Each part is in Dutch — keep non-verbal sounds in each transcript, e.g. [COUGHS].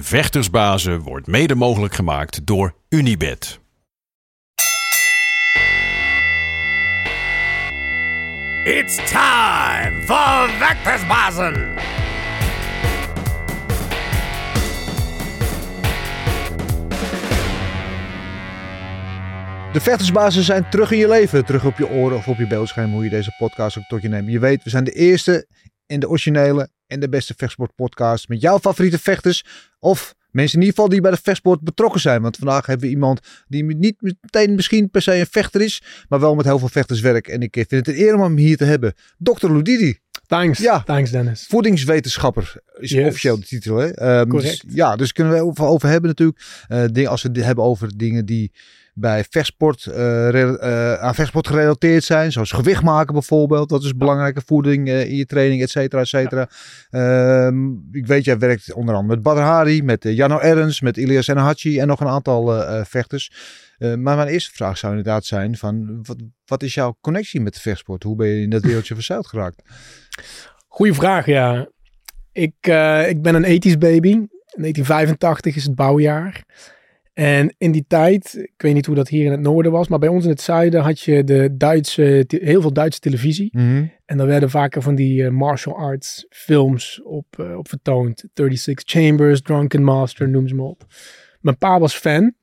Vechtersbazen wordt mede mogelijk gemaakt door Unibed. It's time for Vectorsbazen! De vechtersbazen zijn terug in je leven. Terug op je oren of op je beeldscherm, hoe je deze podcast ook tot je neemt. Je weet, we zijn de eerste en de originele en de beste vechtsportpodcast met jouw favoriete vechters. Of mensen in ieder geval die bij de vechtsport betrokken zijn. Want vandaag hebben we iemand die niet meteen misschien per se een vechter is, maar wel met heel veel vechterswerk. En ik vind het een eer om hem hier te hebben. Dr. Ludidi. Thanks. Ja. Thanks, Dennis. Voedingswetenschapper is Yes. officieel de titel. Hè? Ehm, Correct. Dus, ja, dus kunnen we over, over hebben natuurlijk. Eh, dingen, als we het hebben over dingen die bij vechtsport, eh, re- eh, aan vechtsport gerelateerd zijn. Zoals gewicht maken bijvoorbeeld. Dat is belangrijke voeding eh, in je training, et cetera, et cetera. Ehm, ik weet, jij werkt onder andere met Badr Hari, met Jano Ernst, met Ilias Enahachi en nog een aantal vechters. Maar mijn eerste vraag zou inderdaad zijn van, wat, wat is jouw connectie met de vechtsport? Hoe ben je in dat wereldje verzeild geraakt? Goeie vraag, ja. Ik, ik ben een ethisch baby. 1985 is het bouwjaar. En in die tijd, ik weet niet hoe dat hier in het noorden was, maar bij ons in het zuiden had je de Duitse, heel veel Duitse televisie. En daar werden vaker van die eh, martial arts films op, eh, op vertoond. 36 Chambers, Drunken Master, noem ze maar op. Mijn pa was fan.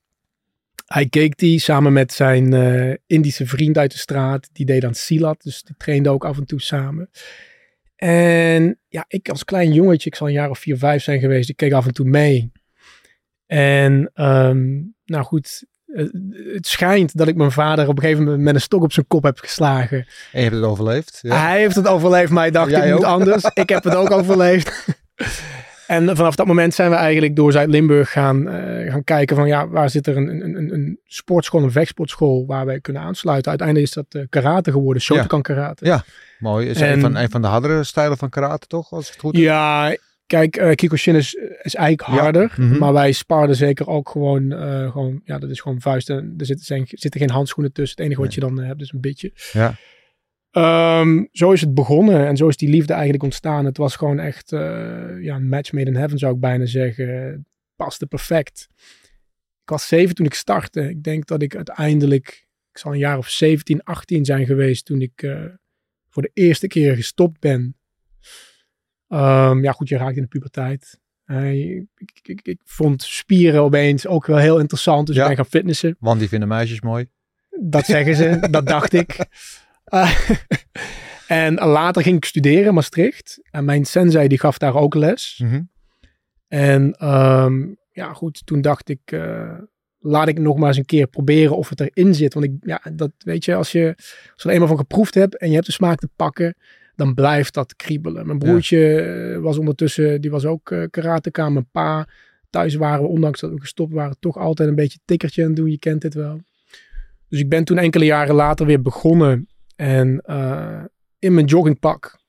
Hij keek die samen met zijn eh, Indische vriend uit de straat. Die deed aan Silat, dus die trainde ook af en toe samen. En ja, ik als klein jongetje, ik zal een jaar of vier, vijf zijn geweest. Ik keek af en toe mee. En ehm, nou goed, het schijnt dat ik mijn vader op een gegeven moment met een stok op zijn kop heb geslagen. En je hebt het overleefd? Ja. Hij heeft het overleefd, maar hij dacht, Jij ik moet anders. Ik heb het ook overleefd. [LAUGHS] en vanaf dat moment zijn we eigenlijk door Zuid-Limburg gaan, eh, gaan kijken van, ja, waar zit er een, een, een, een sportschool, een vechtsportschool waar wij kunnen aansluiten. Uiteindelijk is dat eh, karate geworden, Shotokan karate. Ja. Mooi. Is En- een, van, een van de hardere stijlen van karate, toch? Als ik het goed heb? Ja, kijk, eh Kyokushin is, is eigenlijk Ja, harder. mhm. Maar wij sparden zeker ook gewoon, eh, gewoon, ja, dat is gewoon vuisten. Er zitten, zijn, zitten geen handschoenen tussen. Het enige wat je dan eh, hebt is een beetje. Ja. Ehm, zo is het begonnen en zo is die liefde eigenlijk ontstaan. Het was gewoon echt eh, ja, een match made in heaven zou ik bijna zeggen. Paste perfect. Ik was zeven toen ik startte. Ik denk dat ik uiteindelijk, ik zal een jaar of 17, 18 zijn geweest toen ik eh, voor de eerste keer gestopt ben. Ehm, ja goed, je raakt in de puberteit. Ik, ik, ik, vond spieren opeens ook wel heel interessant, dus Ja. ik ben gaan fitnessen. Want die vinden meisjes mooi. Dat zeggen ze, [LAUGHS] dat dacht ik. Eh, [LAUGHS] en later ging ik studeren in Maastricht. En mijn sensei die gaf daar ook les. En ehm, ja goed, toen dacht ik, eh, laat ik nog maar eens een keer proberen of het erin zit. Want ik, ja, dat weet je, als je, als je er eenmaal van geproefd hebt en je hebt de smaak te pakken, dan blijft dat kriebelen. Mijn broertje eh, was ondertussen, die was ook eh karateka. Mijn pa, thuis waren we, ondanks dat we gestopt waren, toch altijd een beetje tikkertje aan het doen. Je kent dit wel. Dus ik ben toen enkele jaren later weer begonnen. En eh, in mijn joggingpak,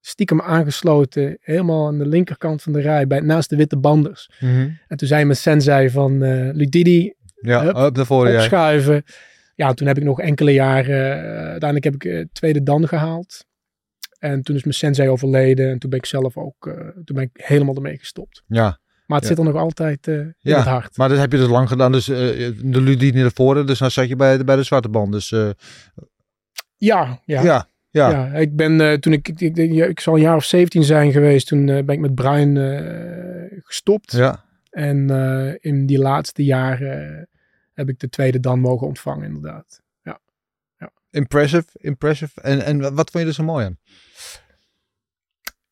stiekem aangesloten, helemaal aan de linkerkant van de rij, bij, naast de witte banders. En toen zei mijn sensei van Ludidi, Ja, Hup, up daarvoor. Ja. opschuiven. Ja, toen heb ik nog enkele jaren, uiteindelijk heb ik tweede dan gehaald. En toen is mijn sensei overleden en toen ben ik zelf ook, eh, toen ben ik helemaal ermee gestopt. ja. Maar het Ja. zit er nog altijd eh, in Ja, het hart. Maar dat heb je dus lang gedaan. Dus eh, de Ludine naar voren. Dus dan zat je bij, de- bij de zwarte band. Dus Ja, ja. ja. Ja. Ja, ik ben toen ik, ik, ik, denk, ja, ik zal een jaar of 17 zijn geweest, toen ben ik met Brian gestopt. Ja. En in die laatste jaren heb ik de tweede dan mogen ontvangen, inderdaad. Impressive. Impressive. En, en wat vond je er zo mooi aan?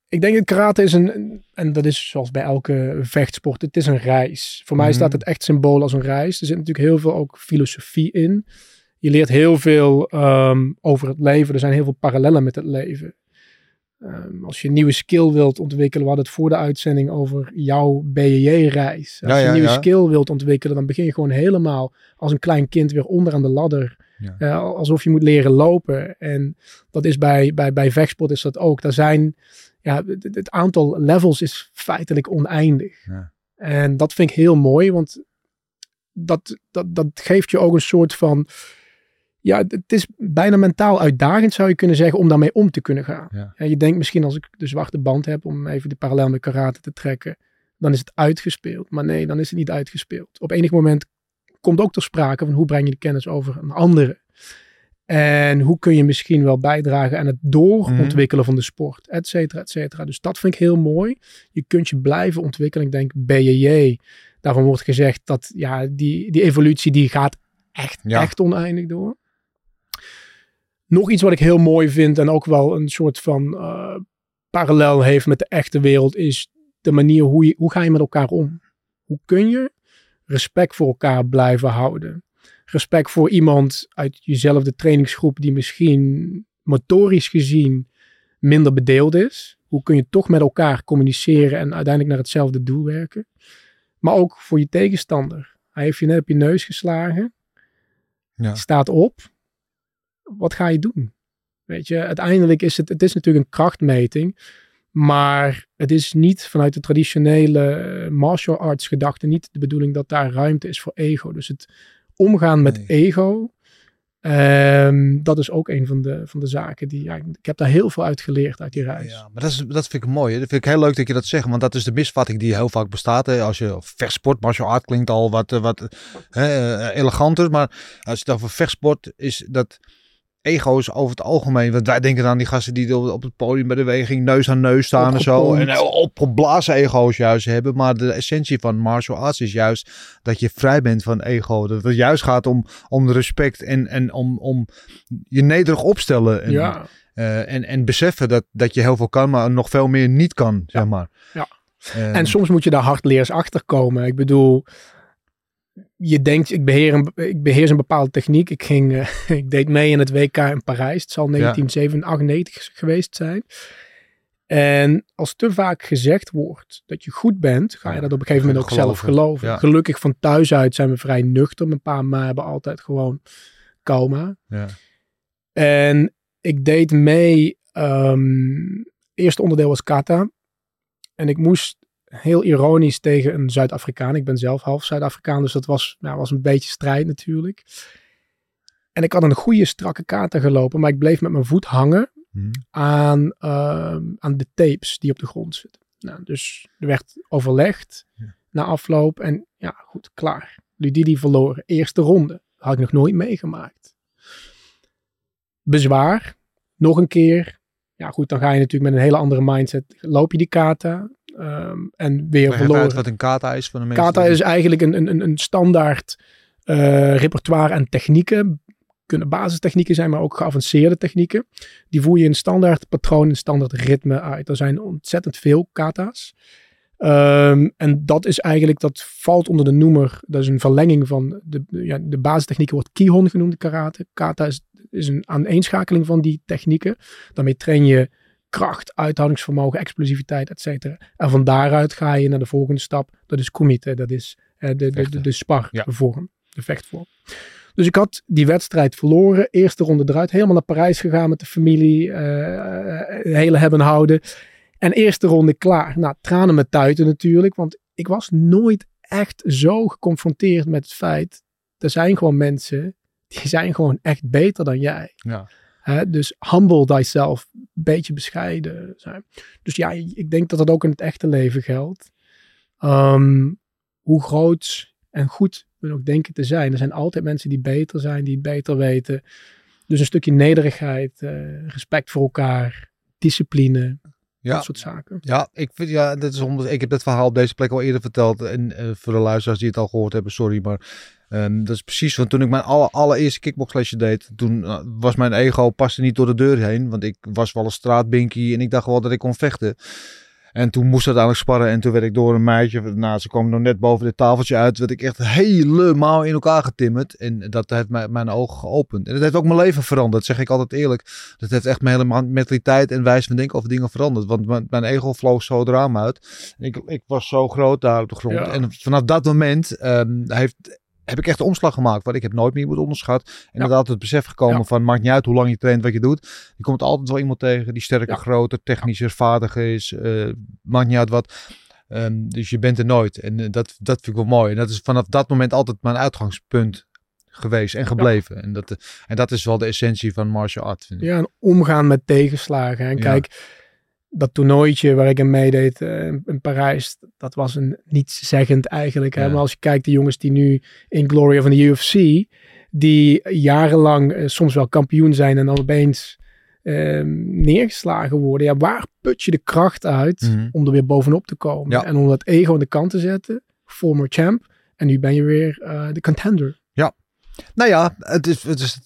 Ik denk dat karate is een, en dat is zoals bij elke vechtsport, het is een reis. Voor mij Mhm. staat het echt symbool als een reis. Er zit natuurlijk heel veel ook filosofie in. Je leert heel veel ehm, over het leven. Er zijn heel veel parallellen met het leven. Ehm, als je een nieuwe skill wilt ontwikkelen, we hadden het voor de uitzending over jouw BJJ-reis. Als Ja, je ja, een nieuwe ja. skill wilt ontwikkelen, dan begin je gewoon helemaal als een klein kind weer onderaan de ladder. Ja. Eh, alsof je moet leren lopen. En dat is bij, bij, bij vechtsport is dat ook. Daar zijn, ja, het, het aantal levels is feitelijk oneindig. Ja. En dat vind ik heel mooi, want dat, dat, dat geeft je ook een soort van, ja, het is bijna mentaal uitdagend zou je kunnen zeggen om daarmee om te kunnen gaan. Ja. Ja, je denkt misschien als ik de zwarte band heb, om even de parallel met karate te trekken, dan is het uitgespeeld. Maar nee, dan is het niet uitgespeeld. Op enig moment komt ook ter sprake van hoe breng je de kennis over aan anderen. En hoe kun je misschien wel bijdragen aan het doorontwikkelen van de sport, et cetera, et cetera. Dus dat vind ik heel mooi. Je kunt je blijven ontwikkelen. Ik denk BJJ, daarvan wordt gezegd dat ja, die, die evolutie die gaat echt, Ja. echt oneindig door. Nog iets wat ik heel mooi vind en ook wel een soort van eh, parallel heeft met de echte wereld is de manier hoe, je, hoe ga je met elkaar om? Hoe kun je respect voor elkaar blijven houden? Respect voor iemand uit jezelfde trainingsgroep die misschien motorisch gezien minder bedeeld is. Hoe kun je toch met elkaar communiceren en uiteindelijk naar hetzelfde doel werken? Maar ook voor je tegenstander. Hij heeft je net op je neus geslagen. Ja. Staat op. Wat ga je doen? Weet je, uiteindelijk is het, het is natuurlijk een krachtmeting. Maar het is niet vanuit de traditionele eh, martial arts gedachte niet de bedoeling dat daar ruimte is voor ego. Dus het omgaan met Nee. ego, ehm, dat is ook een van de, van de zaken die, ja, ik heb daar heel veel uit geleerd uit die reis. Ja, maar dat, is, dat vind ik mooi. hè. Dat vind ik heel leuk dat je dat zegt. Want dat is de misvatting die heel vaak bestaat. Hè. Als je vechtsport, martial art klinkt al wat, eh, wat hè, eh, eleganter. Maar als je het over vechtsport is dat ego's over het algemeen. Want wij denken aan die gasten die op het podium bij de weging neus aan neus staan en zo. En eh, opgeblazen ego's juist hebben. Maar de essentie van martial arts is juist dat je vrij bent van ego. Dat het juist gaat om, om respect en, en om, om je nederig opstellen. En, ja. eh, en, en beseffen dat, dat je heel veel kan, maar nog veel meer niet kan, zeg maar. Ja. Eh, En soms moet je daar hardleers achter komen. Ik bedoel, je denkt, ik beheer een, ik beheers een bepaalde techniek. Ik, ging, eh, [LAUGHS] ik deed mee in het WK in Parijs. Het zal 1997 geweest zijn. En als te vaak gezegd wordt dat je goed bent, ga je dat op een gegeven moment ook zelf geloven. Ja. Gelukkig van thuis uit zijn we vrij nuchter. Mijn pa en ma hebben altijd gewoon coma. ja. En ik deed mee. ehm eerste onderdeel was kata. En ik moest heel ironisch tegen een Zuid-Afrikaan. Ik ben zelf half Zuid-Afrikaan, dus dat was, nou, was een beetje strijd natuurlijk. En ik had een goede strakke kata gelopen, maar ik bleef met mijn voet hangen Hm. aan, ehm, aan de tapes die op de grond zitten. Nou, dus er werd overlegd Ja. na afloop en ja, goed, klaar. Ludidi verloren. Eerste ronde. Had ik nog nooit meegemaakt. Bezwaar. Nog een keer. Ja, goed, dan ga je natuurlijk met een hele andere mindset. Loop je die kata ehm, en weer even verloren. uit wat een kata is van de mensen. Kata is eigenlijk een, een, een- standaard eh, repertoire aan technieken. Kunnen basistechnieken zijn, maar ook geavanceerde technieken. Die voer je in standaard patroon, in standaard ritme uit. Er zijn ontzettend veel kata's. Ehm, en dat is eigenlijk, dat valt onder de noemer, dat is een verlenging van de, ja, de basistechnieken wordt Kihon genoemd, karate. Kata is, is een aaneenschakeling van die technieken. Daarmee train je kracht, uithoudingsvermogen, explosiviteit, et cetera. En van daaruit ga je naar de volgende stap. Dat is kumite, dat is de, de, de, de Ja. sparvorm, de vechtvorm. Dus ik had die wedstrijd verloren. Eerste ronde eruit. Helemaal naar Parijs gegaan met de familie. eh, hele hebben houden. En eerste ronde klaar. Nou, tranen met tuiten natuurlijk. Want ik was nooit echt zo geconfronteerd met het feit. Er zijn gewoon mensen. Die zijn gewoon echt beter dan jij. Ja. Hè, dus humble thyself. Een beetje bescheiden zijn. Dus ja, ik denk dat dat ook in het echte leven geldt. Ehm, hoe groot en goed we ook denken te zijn. Er zijn altijd mensen die beter zijn, die het beter weten. Dus een stukje nederigheid, eh, respect voor elkaar, discipline, Ja. dat soort zaken. Ja, ik, vind, ja dat is omdat, ik heb dat verhaal op deze plek al eerder verteld. En eh, voor de luisteraars die het al gehoord hebben, sorry. Maar ehm, dat is precies, want toen ik mijn alle, allereerste kickboxlesje deed, toen eh, was mijn ego paste niet door de deur heen. Want ik was wel een straatbinkie en ik dacht wel dat ik kon vechten. En toen moest het eigenlijk sparren en toen werd ik door een meisje, nou ze kwam nog net boven dit tafeltje uit, werd ik echt helemaal in elkaar getimmerd. En dat heeft mijn, mijn ogen geopend. En dat heeft ook mijn leven veranderd, zeg ik altijd eerlijk. Dat heeft echt mijn hele mentaliteit en wijze van denken over dingen veranderd. Want mijn, mijn ego vloog zo het raam uit. Ik, ik was zo groot daar op de grond. Ja. En vanaf dat moment ehm, heeft, heb ik echt de omslag gemaakt. Want ik heb nooit meer iemand onderschat. En inderdaad het besef gekomen Ja. van maakt niet uit hoe lang je traint, wat je doet. Je komt altijd wel iemand tegen die sterker, Ja. groter, technischer, vaardiger is. eh, maakt niet uit wat. Ehm, dus je bent er nooit. En eh, dat, dat vind ik wel mooi. En dat is vanaf dat moment altijd mijn uitgangspunt geweest en gebleven. En, dat, eh, en dat is wel de essentie van martial art. Vind ik. Ja, en omgaan met tegenslagen. En Ja. kijk, dat toernooitje waar ik aan meedeed uh, in Parijs, dat was een nietszeggend eigenlijk. Hè? Maar als je kijkt, de jongens die nu in Glory van de UFC, die jarenlang uh, soms wel kampioen zijn en dan opeens uh, neergeslagen worden. Ja, waar put je de kracht uit Mhm. om er weer bovenop te komen? Ja. En om dat ego aan de kant te zetten, former champ. En nu ben je weer uh, de contender. Nou ja, het is, het is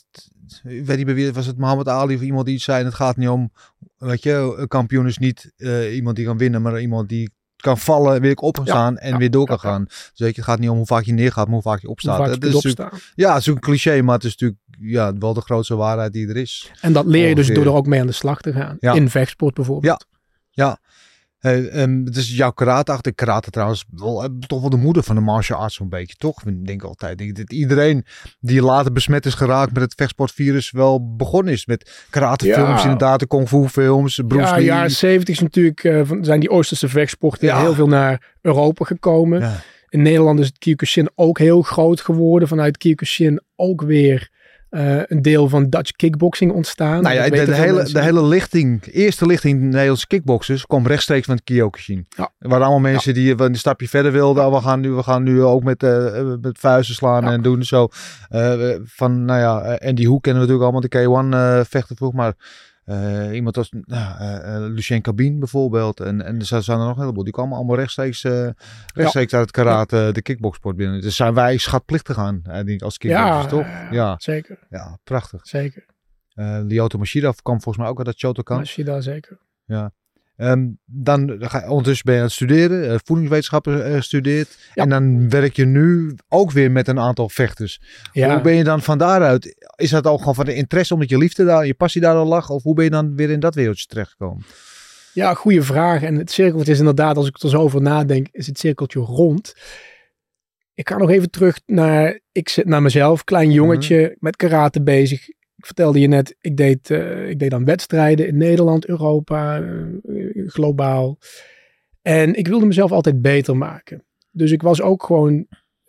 ik weet niet meer wie, was het Muhammad Ali of iemand die iets zei. en Het gaat niet om, weet je, een kampioen is niet uh, iemand die kan winnen, maar iemand die kan vallen, weer op kan Ja, staan en ja, weer door kan ja, ja. gaan. Dus weet je, het gaat niet om hoe vaak je neergaat, maar hoe vaak je opstaat. Hoe vaak je Het is opstaan. ja, het is een cliché, maar het is natuurlijk ja, wel de grootste waarheid die er is. En dat leer je dus door er ook mee aan de slag te gaan. Ja. In vechtsport bijvoorbeeld. Hey, ehm, het is jouw karate achter karate trouwens wel, eh, toch wel de moeder van de martial arts zo'n beetje, toch? Ik denk altijd denk dat iedereen die later besmet is geraakt met het vechtsportvirus wel begonnen is met karatefilms, Ja. inderdaad, de kung fu films, Bruce Ja, Lee. jaren 70 is natuurlijk, van- zijn die Oosterse vechtsporten Ja. heel veel naar Europa gekomen. Ja. In Nederland is het Kyokushin ook heel groot geworden. Vanuit Kyokushin ook weer eh, een deel van Dutch kickboxing ontstaan. Nou ja, de, hele, mensen de hele lichting, eerste lichting Nederlandse kickboxers kwam rechtstreeks van het Kyokushin. Ja. Er waren allemaal mensen die een stapje verder wilden. Oh, we, gaan nu, we gaan nu ook met, eh, met vuisten slaan Ja. en doen zo. Eh, van, nou ja, eh, Andy Hoek kennen we natuurlijk allemaal, de K1 eh vechter vroeg. Maar eh, iemand als nou, eh, eh, Lucien Cabine bijvoorbeeld. En, en er zijn er nog een heleboel. Die kwamen allemaal rechtstreeks, rechtstreeks uit het karate, de kickboxsport binnen. Dus zijn wij schatplichtig aan, denk ik, als kickboxers, ja, toch? Ja, zeker. ja, prachtig. Zeker. Lyoto Machida kwam volgens mij ook uit dat Shotokan. Mashida, zeker. Ehm, dan ga je, ondertussen ben je aan het studeren, eh, voedingswetenschappen eh, gestudeerd. Ja. En dan werk je nu ook weer met een aantal vechters. Ja. Hoe ben je dan van daaruit? Is dat ook gewoon van de interesse omdat je liefde daar, je passie daar al lag? Of hoe ben je dan weer in dat wereldje terechtgekomen? Ja, goede vraag. En het cirkeltje is inderdaad, als ik er zo over nadenk, is het cirkeltje rond. Ik ga nog even terug naar, ik zit naar mezelf, klein jongetje Mhm. met karate bezig. Vertelde je net, ik deed, eh, ik deed dan wedstrijden in Nederland, Europa, eh, globaal. En ik wilde mezelf altijd beter maken. Dus ik was ook gewoon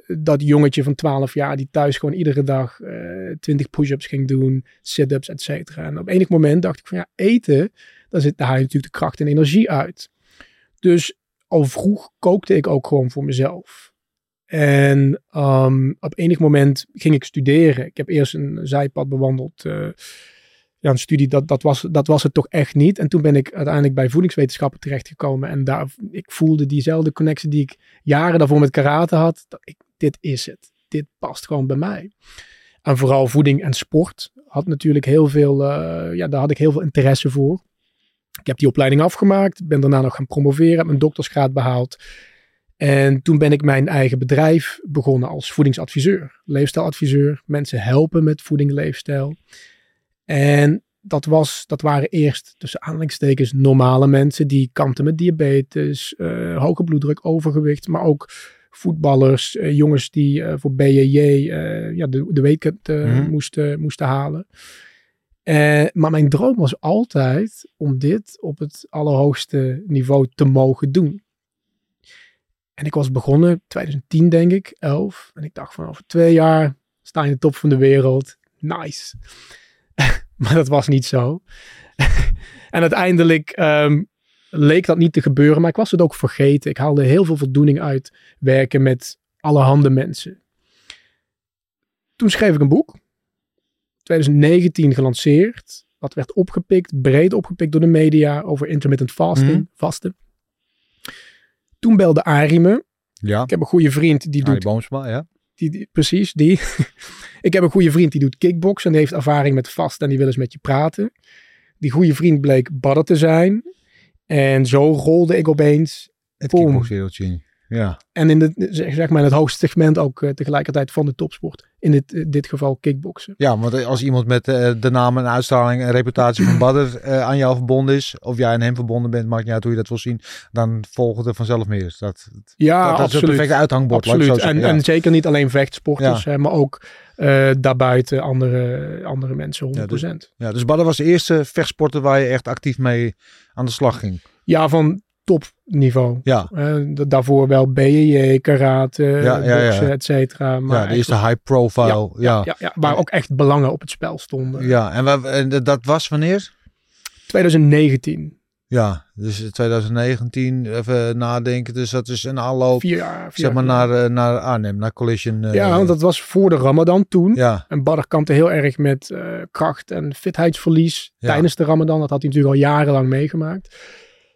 dat jongetje van 12 jaar die thuis gewoon iedere dag eh 20 push-ups ging doen, sit-ups, et cetera. En op enig moment dacht ik van ja, eten, daar, zit, daar haal je natuurlijk de kracht en energie uit. Dus al vroeg kookte ik ook gewoon voor mezelf. En ehm, op enig moment ging ik studeren. Ik heb eerst een zijpad bewandeld. eh, ja, een studie, dat, dat, was, dat was het toch echt niet. En toen ben ik uiteindelijk bij voedingswetenschappen terechtgekomen. En daar, ik voelde diezelfde connectie die ik jaren daarvoor met karate had. Dat ik, dit is het. Dit past gewoon bij mij. En vooral voeding en sport had natuurlijk heel veel, eh, ja, daar had ik heel veel interesse voor. Ik heb die opleiding afgemaakt, ben daarna nog gaan promoveren, heb mijn doktersgraad behaald. En toen ben ik mijn eigen bedrijf begonnen als voedingsadviseur, leefstijladviseur. Mensen helpen met voeding, leefstijl. En dat, was, dat waren eerst tussen aanhalingstekens normale mensen die kampten met diabetes, eh, hoge bloeddruk, overgewicht, maar ook voetballers, eh, jongens die eh, voor BJJ ja, de, de weekend Mhm. moesten, moesten halen. Maar mijn droom was altijd om dit op het allerhoogste niveau te mogen doen. En ik was begonnen 2010 denk ik, 11. En ik dacht van over twee jaar sta je in de top van de wereld. Nice. [LAUGHS] maar dat was niet zo. [LAUGHS] en uiteindelijk ehm, leek dat niet te gebeuren, maar ik was het ook vergeten. Ik haalde heel veel voldoening uit werken met allerhande mensen. Toen schreef ik een boek. 2019 gelanceerd. Dat werd opgepikt, breed opgepikt door de media over intermittent fasting, Mhm. vasten. Toen belde Arie me. Ja, Ik heb een goede vriend die Arie doet Boomsma, ja. die, die- precies, die. [LAUGHS] ik heb een goede vriend die doet kickboksen en die heeft ervaring met vast en die wil eens met je praten. Die goede vriend bleek badder te zijn. En zo rolde ik opeens. Het kickboxwereldje in. Ja. En in, de, zeg maar in het hoogste segment ook eh, tegelijkertijd van de topsport. In dit, eh, dit geval kickboksen. ja, want als iemand met eh, de naam en uitstraling en reputatie van Badder eh, aan jou verbonden is, of jij aan hem verbonden bent, maakt niet uit hoe je dat wil zien, dan volgt er vanzelf meer. Dat, dat, Ja, dat is een absoluut. perfecte uithangbord. Absoluut. En, ja. en zeker niet alleen vechtsporters, hè, maar ook eh, daarbuiten andere, andere mensen, 100%. Ja, Ja, dus- Ja, dus Badder was de eerste vechtsporter waar je echt actief mee aan de slag ging. van topniveau. Ja, da- daarvoor wel BJJ, karate, Ja, ja, ja. boksen, et cetera. Maar ja de eerste high profile. Ja, ja. Ja, ja, waar ook echt belangen op het spel stonden. En, waar- en dat was wanneer? 2019. Ja, dus 2019, even nadenken. Dus dat is een aanloop, Vier jaar. Vier zeg maar, jaar. naar, eh, naar Arnhem, naar Collision. eh, Ja, want dat was voor de Ramadan toen. Ja, En Badr kampte heel erg met kracht en fitheidsverlies Ja. tijdens de Ramadan. Dat had hij natuurlijk al jarenlang meegemaakt.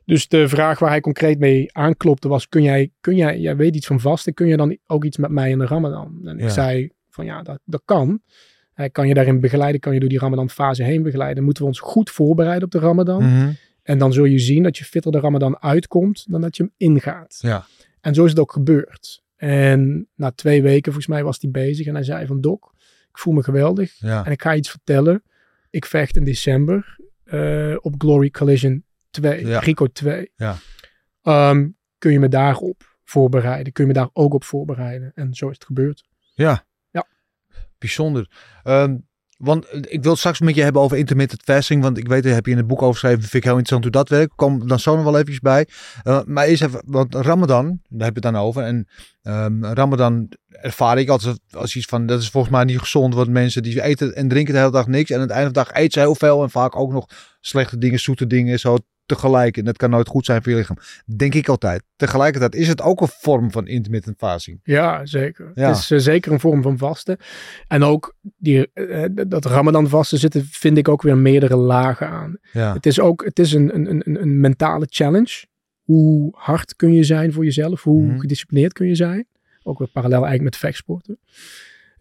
Dus de vraag waar hij concreet mee aanklopte was: kun jij, kun jij, jij weet iets van vasten, kun je dan ook iets met mij in de Ramadan? En ik zei van ja, dat, dat kan. Hij kan je daarin begeleiden, kan je door die Ramadan fase heen begeleiden. Moeten we ons goed voorbereiden op de Ramadan. Mhm. En dan zul je zien dat je fitter de Ramadan uitkomt dan dat je hem ingaat. ja. En zo is het ook gebeurd. En na twee weken, volgens mij, was hij bezig. En hij zei van, Dok, ik voel me geweldig. ja. En ik ga iets vertellen. Ik vecht in december eh, op Glory Collision 2, Ja. Rico 2. Ja. Ehm, kun je me daarop voorbereiden? Kun je me daar ook op voorbereiden? En zo is het gebeurd. Ja. Ja. Bijzonder. Ehm, want eh, ik wil het straks met je hebben over intermittent fasting. Want ik weet, daar heb je in het boek over geschreven. Vind ik heel interessant hoe dat werkt. Kom dan zo nog wel eventjes bij. Eh, maar eerst even, want Ramadan, daar heb je het dan over. En ehm, Ramadan ervaar ik altijd als iets van, dat is volgens mij niet gezond. Want mensen die eten en drinken de hele dag niks. En aan het einde van de dag eten ze heel veel. En vaak ook nog slechte dingen, zoete dingen, zo tegelijk. En dat kan nooit goed zijn voor je lichaam. Denk ik altijd. Tegelijkertijd is het ook een vorm van intermittent fasting. Ja, zeker. Ja. Het is eh, zeker een vorm van vasten. En ook die, eh, dat Ramadan vasten zitten, vind ik ook weer meerdere lagen aan. Ja. Het is ook het is een, een, een, een mentale challenge. Hoe hard kun je zijn voor jezelf? Hoe Mhm. gedisciplineerd kun je zijn? Ook weer parallel eigenlijk met vechtsporten.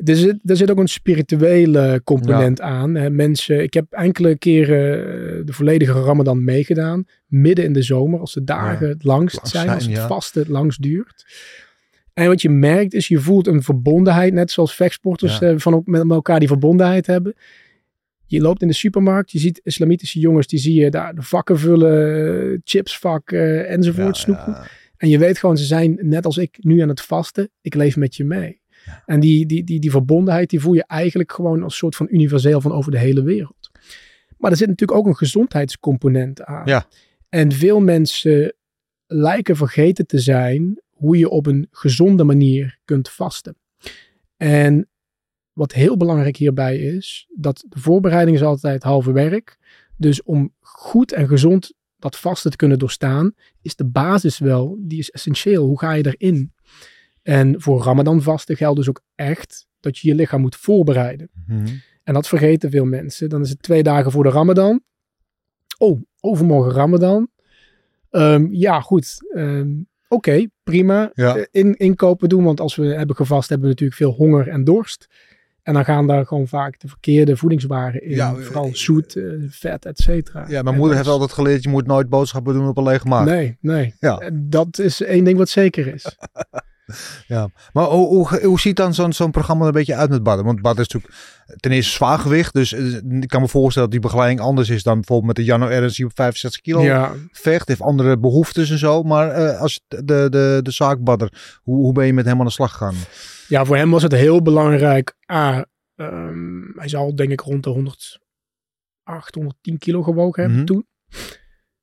Er zit, er zit ook een spirituele component aan. Hè. Mensen, ik heb enkele keren eh, de volledige Ramadan meegedaan. Midden in de zomer, als de dagen het langst Lang zijn, zijn, als het ja. vasten het langst duurt. En wat je merkt is, je voelt een verbondenheid, net zoals vechtsporters eh, van met elkaar die verbondenheid hebben. Je loopt in de supermarkt, je ziet islamitische jongens, die zie je daar de vakken vullen, chipsvak eh, enzovoort snoepen. En je weet gewoon, ze zijn net als ik nu aan het vasten. Ik leef met je mee. En die, die, die, die verbondenheid, die voel je eigenlijk gewoon als soort van universeel van over de hele wereld. Maar er zit natuurlijk ook een gezondheidscomponent aan. Ja. En veel mensen lijken vergeten te zijn hoe je op een gezonde manier kunt vasten. En wat heel belangrijk hierbij is, dat de voorbereiding is altijd halve werk. Dus om goed en gezond dat vasten te kunnen doorstaan, is de basis wel, die is essentieel. Hoe ga je erin? En voor Ramadan vasten geldt dus ook echt dat je je lichaam moet voorbereiden. Mhm. En dat vergeten veel mensen. Dan is het twee dagen voor de Ramadan. Oh, overmorgen Ramadan. Ehm, ja, goed. Ehm, Oké, prima. Ja. Eh, In, inkopen doen, want als we hebben gevast, hebben we natuurlijk veel honger en dorst. En dan gaan daar gewoon vaak de verkeerde voedingswaren in. Ja, vooral eh, zoet, eh, vet, et cetera. Ja, En mijn moeder heeft altijd geleerd, je moet nooit boodschappen doen op een lege maag. Nee, nee. Ja. Dat is één ding wat zeker is. [LAUGHS] Maar hoe, hoe, hoe ziet dan zo'n zo'n programma er een beetje uit met Badden? Want Badden is natuurlijk ten eerste zwaargewicht. Dus eh, ik kan me voorstellen dat die begeleiding anders is dan bijvoorbeeld met de Janno Ernst die op 65 kilo Ja, vecht. Heeft andere behoeftes en zo. Maar eh, als de, de, de, de zaak Badder, hoe, hoe ben je met hem aan de slag gegaan? Ja, voor hem was het heel belangrijk. A, ehm, hij zal denk ik rond de 108, 110 kilo gewogen hebben Mhm. toen.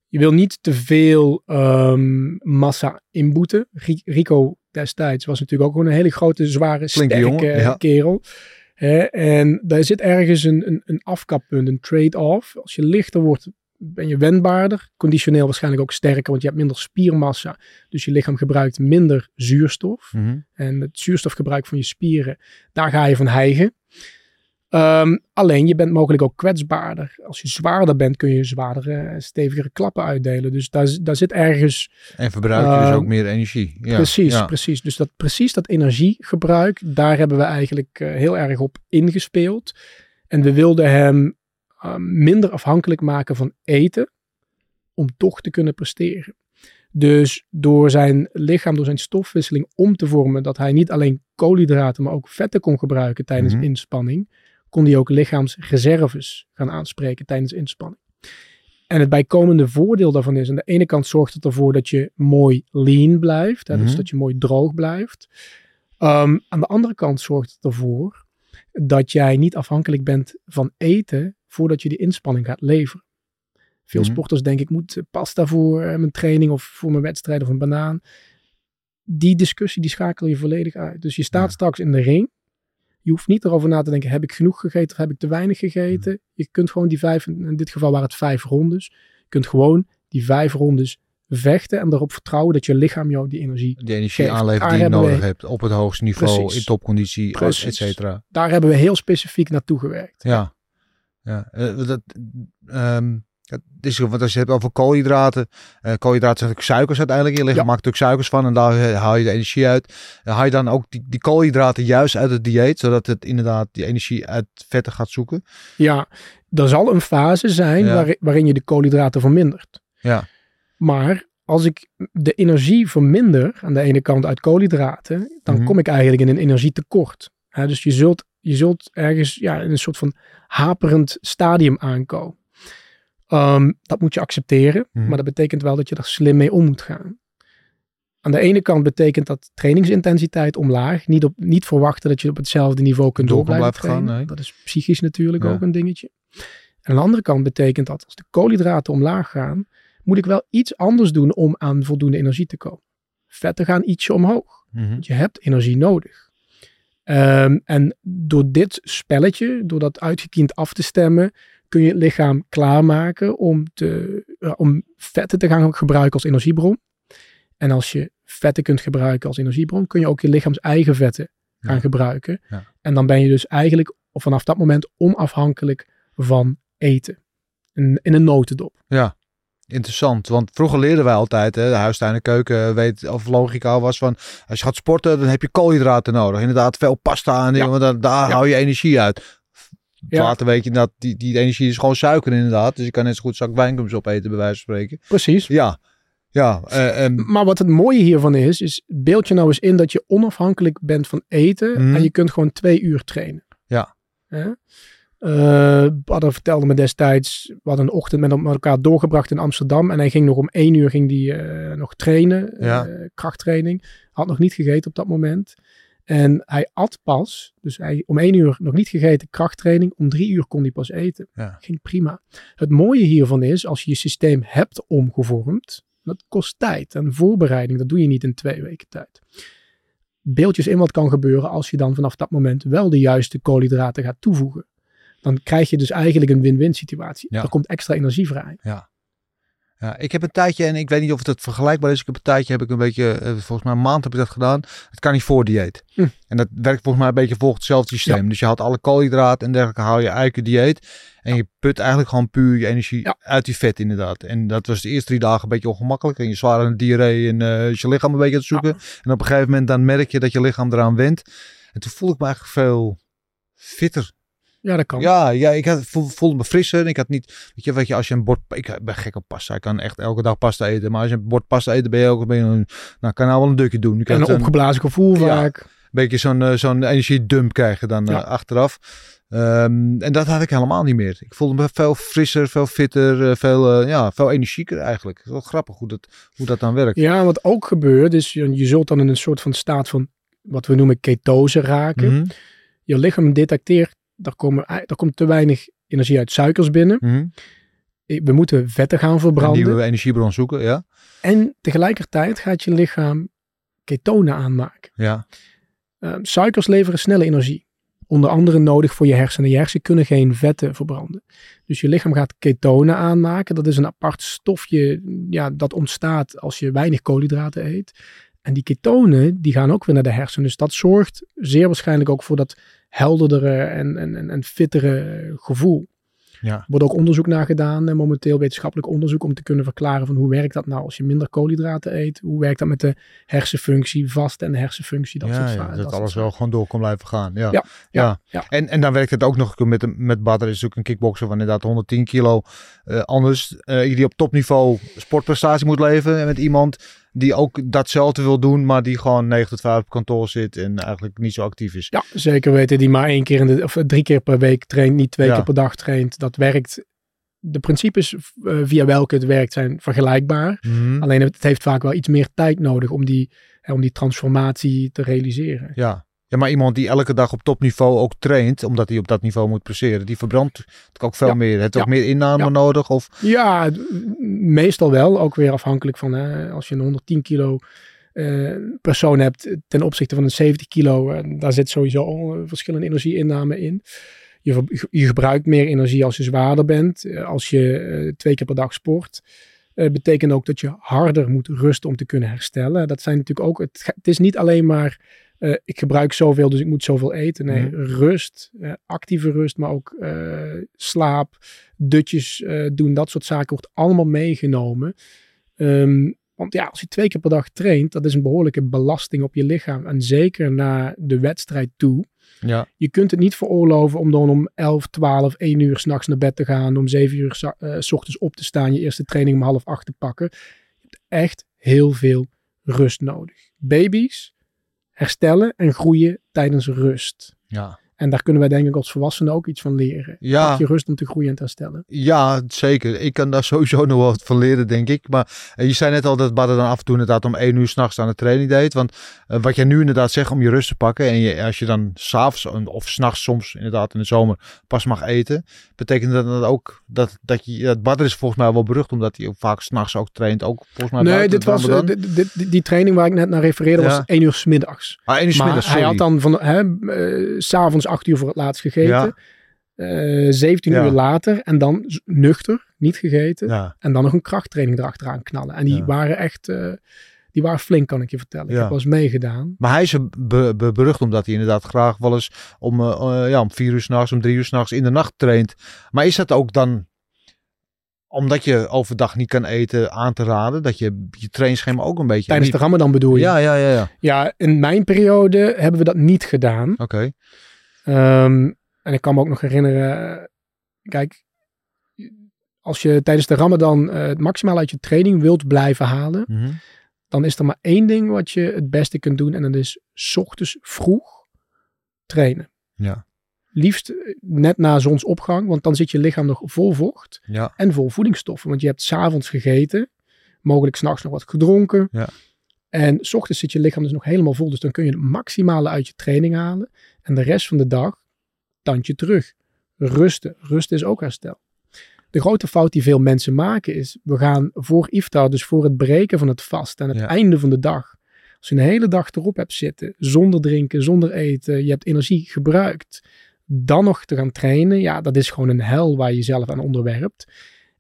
Je wil niet te veel ehm, massa inboeten. Ri- Rico destijds was natuurlijk ook gewoon een hele grote, zware, sterke jongen, ja. kerel. Hè, en daar zit ergens een, een, een afkappunt, een trade-off. Als je lichter wordt, ben je wendbaarder. Conditioneel waarschijnlijk ook sterker, want je hebt minder spiermassa. Dus je lichaam gebruikt minder zuurstof. En het zuurstofgebruik van je spieren, daar ga je van hijgen. Ehm, alleen je bent mogelijk ook kwetsbaarder. Als je zwaarder bent, kun je zwaardere, stevigere klappen uitdelen. Dus daar, daar zit ergens. En verbruik je dus Ehm, ook meer energie. Ja, precies, ja. precies. Dus dat, precies dat energiegebruik, daar hebben we eigenlijk eh, heel erg op ingespeeld. En we wilden hem ehm, minder afhankelijk maken van eten, om toch te kunnen presteren. Dus door zijn lichaam, door zijn stofwisseling om te vormen, dat hij niet alleen koolhydraten, maar ook vetten kon gebruiken tijdens Mhm. inspanning, kon hij ook lichaamsreserves gaan aanspreken tijdens inspanning. En het bijkomende voordeel daarvan is, aan de ene kant zorgt het ervoor dat je mooi lean blijft, hè, dus Mhm. dat je mooi droog blijft. Ehm, aan de andere kant zorgt het ervoor dat jij niet afhankelijk bent van eten voordat je die inspanning gaat leveren. Veel Mhm. sporters denken, ik moet pasta voor eh, mijn training of voor mijn wedstrijd of een banaan. Die discussie die schakel je volledig uit. Dus je staat Ja. straks in de ring. Je hoeft niet erover na te denken, heb ik genoeg gegeten of heb ik te weinig gegeten? Je kunt gewoon die vijf, in dit geval waren het vijf rondes. Je kunt gewoon die vijf rondes vechten en erop vertrouwen dat je lichaam jou die energie Die energie aanlevert die je nodig we- hebt op het hoogste niveau, Precies. in topconditie, Precies. et cetera. Daar hebben we heel specifiek naartoe gewerkt. Ja. ja. eh, dat, ehm, het is, want als je het hebt over koolhydraten. eh koolhydraten zijn natuurlijk suikers uiteindelijk. Je lichaam Ja. maakt natuurlijk suikers van en daar eh, haal je de energie uit. Eh, haal je dan ook die, die koolhydraten juist uit het dieet, zodat het inderdaad die energie uit vetten gaat zoeken. Ja, er zal een fase zijn Ja. waarin, waarin je de koolhydraten vermindert. Ja. Maar als ik de energie verminder aan de ene kant uit koolhydraten, dan Mhm. kom ik eigenlijk in een energietekort. Hè, dus je zult, je zult ergens ja, in een soort van haperend stadium aankomen. Ehm, dat moet je accepteren, Mhm. maar dat betekent wel dat je er slim mee om moet gaan. Aan de ene kant betekent dat trainingsintensiteit omlaag. Niet, op, niet verwachten dat je op hetzelfde niveau kunt Door blijven gaan, nee. Dat is psychisch natuurlijk Ja. ook een dingetje. En aan de andere kant betekent dat als de koolhydraten omlaag gaan, moet ik wel iets anders doen om aan voldoende energie te komen. Vetten gaan ietsje omhoog. Mhm. Want je hebt energie nodig. Ehm, en door dit spelletje, door dat uitgekiend af te stemmen, kun je het lichaam klaarmaken om, te, eh, om vetten te gaan gebruiken als energiebron. En als je vetten kunt gebruiken als energiebron, kun je ook je lichaams eigen vetten gaan Ja. gebruiken. Ja. En dan ben je dus eigenlijk vanaf dat moment onafhankelijk van eten. In, in een notendop. Interessant, want vroeger leerden wij altijd, hè, de huistuin en keuken weet of logica was van, als je gaat sporten, dan heb je koolhydraten nodig. Inderdaad, veel pasta en dingen, Ja. want daar, daar Ja. hou je energie uit. Ja. Later weet je dat die, die energie is gewoon suiker inderdaad, dus je kan net zo goed zak wijnkums opeten bij wijze van spreken. Precies. Ja, ja, eh, Maar wat het mooie hiervan is, is beeld je nou eens in dat je onafhankelijk bent van eten Mhm. en je kunt gewoon twee uur trainen. Ja. Badder vertelde me destijds, we hadden een ochtend met, elkaar doorgebracht in Amsterdam en hij ging nog om één uur ging die, eh, nog trainen, Ja. krachttraining. Had nog niet gegeten op dat moment. En hij at pas, dus hij om één uur nog niet gegeten krachttraining, om drie uur kon hij pas eten. Ja. Ging prima. Het mooie hiervan is, als je je systeem hebt omgevormd, dat kost tijd en voorbereiding, dat doe je niet in twee weken tijd. Beeldjes in wat kan gebeuren als je dan vanaf dat moment wel de juiste koolhydraten gaat toevoegen. Dan krijg je dus eigenlijk een win-win situatie. Ja. Er komt extra energie vrij. ja, ik heb een tijdje, en ik weet niet of het vergelijkbaar is, ik heb een tijdje, heb ik een beetje, eh, volgens mij een maand heb ik dat gedaan, het kan niet voor dieet. Hm. En dat werkt volgens mij een beetje volgens hetzelfde systeem. Dus je haalt alle koolhydraten en dergelijke, haal je je dieet. En je put eigenlijk gewoon puur je energie Ja. uit die vet inderdaad. En dat was de eerste drie dagen een beetje ongemakkelijk. En je zwaar aan diarree en eh, je lichaam een beetje aan het zoeken. En op een gegeven moment dan merk je dat je lichaam eraan went. En toen voelde ik me eigenlijk veel fitter. Ja, dat kan. Ja, ja ik had, voel- voelde me frisser. En ik had niet, weet je, weet je, als je een bord, ik ben gek op pasta. Ik kan echt elke dag pasta eten. Maar als je een bord pasta eet, dan ben je ook, ben je een, nou, kan nou wel een dukje doen. Ik en een een opgeblazen gevoel Ja. vaak. beetje zo'n eh, zo'n energiedump krijgen dan eh, achteraf. Ehm, en dat had ik helemaal niet meer. Ik voelde me veel frisser, veel fitter, eh, veel, eh, ja, veel energieker eigenlijk. Het is wel grappig hoe dat, hoe dat dan werkt. Ja, wat ook gebeurt is, je, je zult dan in een soort van staat van wat we noemen ketose raken. Mhm, Je lichaam detecteert, daar, komen, er komt te weinig energie uit suikers binnen. mhm. We moeten vetten gaan Een verbranden. nieuwe energiebron zoeken, ja. En tegelijkertijd gaat je lichaam ketonen aanmaken. Ja, Ehm, suikers leveren snelle energie. Onder andere nodig voor je hersenen. Je hersenen kunnen geen vetten verbranden. Dus je lichaam gaat ketonen aanmaken. Dat is een apart stofje ja, dat ontstaat als je weinig koolhydraten eet. En die ketonen die gaan ook weer naar de hersenen. Dus dat zorgt zeer waarschijnlijk ook voor dat helderdere en, en, en, en fittere gevoel. ja. Er wordt ook onderzoek naar gedaan, eh, momenteel wetenschappelijk onderzoek, om te kunnen verklaren van hoe werkt dat nou als je minder koolhydraten eet. Hoe werkt dat met de hersenfunctie, vast en de hersenfunctie, dat ja, soort ja, dat, alles wel gewoon door kon blijven gaan. Ja. Ja, ja. ja. En, en dan werkt het ook nog met, met Badr is natuurlijk een kickboxer van inderdaad 110 kilo. eh, anders, eh, die op topniveau sportprestatie moet leveren. En met iemand die ook datzelfde wil doen, maar die gewoon 9 tot 5 op kantoor zit en eigenlijk niet zo actief is. Ja, zeker weten, die maar één keer in de, of drie keer per week traint, niet twee Ja. keer per dag traint. Dat werkt. De principes eh, via welke het werkt zijn vergelijkbaar. Mhm. Alleen het heeft vaak wel iets meer tijd nodig om die, hè, om die transformatie te realiseren. Ja. Ja, maar iemand die elke dag op topniveau ook traint, omdat hij op dat niveau moet presteren, die verbrandt natuurlijk ook veel Ja. meer. Het Ja. ook meer inname Ja. nodig of Ja, meestal wel. Ook weer afhankelijk van hè, als je een 110 kilo eh, persoon hebt ten opzichte van een 70 kilo. eh, daar zit sowieso al eh, verschillende energieinname in. Je, je gebruikt meer energie als je zwaarder bent. eh, als je eh, twee keer per dag sport. betekent ook dat je harder moet rusten om te kunnen herstellen. Dat zijn natuurlijk ook, het, het is niet alleen maar, uh, ik gebruik zoveel, dus ik moet zoveel eten. Nee, mm. rust, uh, actieve rust, maar ook slaap, dutjes doen, dat soort zaken wordt allemaal meegenomen. Um, want ja, als je twee keer per dag traint, dat is een behoorlijke belasting op je lichaam. En zeker naar de wedstrijd toe. Ja. Je kunt het niet veroorloven om dan om 11, 12, 1 uur s'nachts naar bed te gaan. Om 7 uur s ochtends op te staan. Je eerste training om half 8 te pakken. Je hebt echt heel veel rust nodig. Baby's herstellen en groeien tijdens rust. Ja. En daar kunnen wij denk ik als volwassenen ook iets van leren. Ja. Pak je rust om te groeien en te herstellen. Ja, zeker. Ik kan daar [LAUGHS] sowieso nog wat van leren, denk ik. Maar uh, je zei net al dat Badder dan af en toe inderdaad om één uur s'nachts aan de training deed. Want uh, wat jij nu inderdaad zegt om je rust te pakken. En je, als je dan s'avonds of s'nachts soms inderdaad in de zomer pas mag eten. Betekent dat dan ook dat, dat je... Dat Badder is volgens mij wel berucht omdat hij ook vaak s'nachts ook traint. Ook volgens mij Nee, dit was, uh, dit, dit, die training waar ik net naar refereerde ja. was één uur s middags. Ah, één uur s middags, Maar hij had dan van, hè, s'avonds acht uur voor het laatst gegeten. Ja. Uh, 17 ja. uur later en dan nuchter, niet gegeten. Ja. En dan nog een krachttraining erachteraan knallen. En die waren echt, uh, die waren flink kan ik je vertellen. Ik heb wel eens meegedaan. Maar hij is be be berucht omdat hij inderdaad graag wel eens om, uh, ja, om vier uur s'nachts, om drie uur s'nachts in de nacht traint. Maar is dat ook dan omdat je overdag niet kan eten, aan te raden. Dat je je trainingsschema ook een beetje... Tijdens de ramadan bedoel je? Ja, ja, ja, ja. Ja, in mijn periode hebben we dat niet gedaan. Oké. Okay. Um, en ik kan me ook nog herinneren, kijk, als je tijdens de Ramadan uh, het maximaal uit je training wilt blijven halen, mm -hmm. dan is er maar één ding wat je het beste kunt doen en dat is 's ochtends vroeg trainen. Ja. Liefst net na zonsopgang, want dan zit je lichaam nog vol vocht ja. en vol voedingsstoffen. Want je hebt s'avonds gegeten, mogelijk s'nachts nog wat gedronken. Ja. En s ochtends zit je lichaam dus nog helemaal vol. Dus dan kun je het maximale uit je training halen. En de rest van de dag tandje terug. Rusten. Rusten is ook herstel. De grote fout die veel mensen maken is, we gaan voor iftar, dus voor het breken van het vast en het Ja. einde van de dag. Als je een hele dag erop hebt zitten, zonder drinken, zonder eten, je hebt energie gebruikt, dan nog te gaan trainen, ja, dat is gewoon een hel waar je jezelf aan onderwerpt.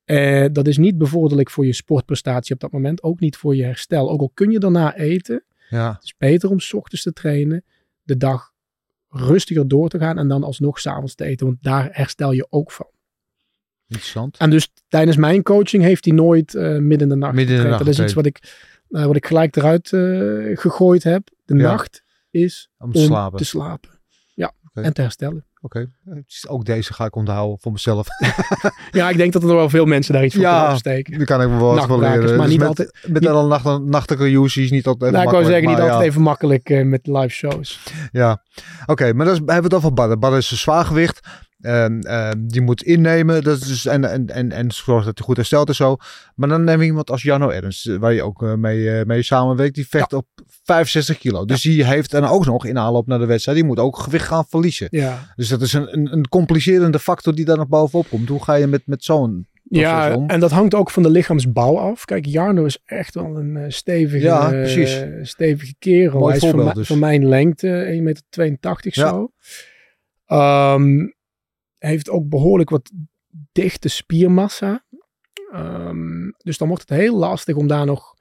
Eh, dat is niet bevorderlijk voor je sportprestatie op dat moment, ook niet voor je herstel. Ook al kun je daarna eten, Ja. het is beter om 's ochtends te trainen, de dag rustiger door te gaan en dan alsnog s'avonds te eten, want daar herstel je ook van. Interessant. En dus tijdens mijn coaching heeft hij nooit eh, midden in de nacht Midden in de nacht Dat is iets wat ik, eh, wat ik gelijk eruit gegooid heb. De Ja. nacht is Om te om slapen. te slapen. Ja, en te herstellen. Oké. Ook deze ga ik onthouden voor mezelf. [LAUGHS] Ja, ik denk dat er wel veel mensen daar iets van Ja, kunnen opsteken. Daar kan ik me wel wat van leren. maar Dus niet met, altijd- Met niet- nacht, nachtige uses niet altijd even Nou, ik wou zeggen, niet altijd ja. even makkelijk eh, met live shows. Ja, oké, maar dan hebben we het over badden. Badden is een zwaargewicht. En die moet innemen. Dat is dus, en, en, en, en zorg dat hij goed herstelt en zo. Maar dan neem je iemand als Janno Ernst, waar je ook eh, mee, eh, mee samenwerkt. Die vecht op 65 kilo. Dus die heeft dan ook nog in aanloop naar de wedstrijd. Die moet ook gewicht gaan verliezen. Ja, Dus dat is een, een, een complicerende factor die daar nog bovenop komt. Hoe ga je met, met zo'n ja om? en dat hangt ook van de lichaamsbouw af. Kijk, Jarno is echt wel een eh, stevige, Ja, eh, precies. stevige kerel. Mooi Hij is van, dus. van mijn lengte, 1,82 meter Ja. zo. Ehm, heeft ook behoorlijk wat dichte spiermassa. Ehm, dus dan wordt het heel lastig om daar nog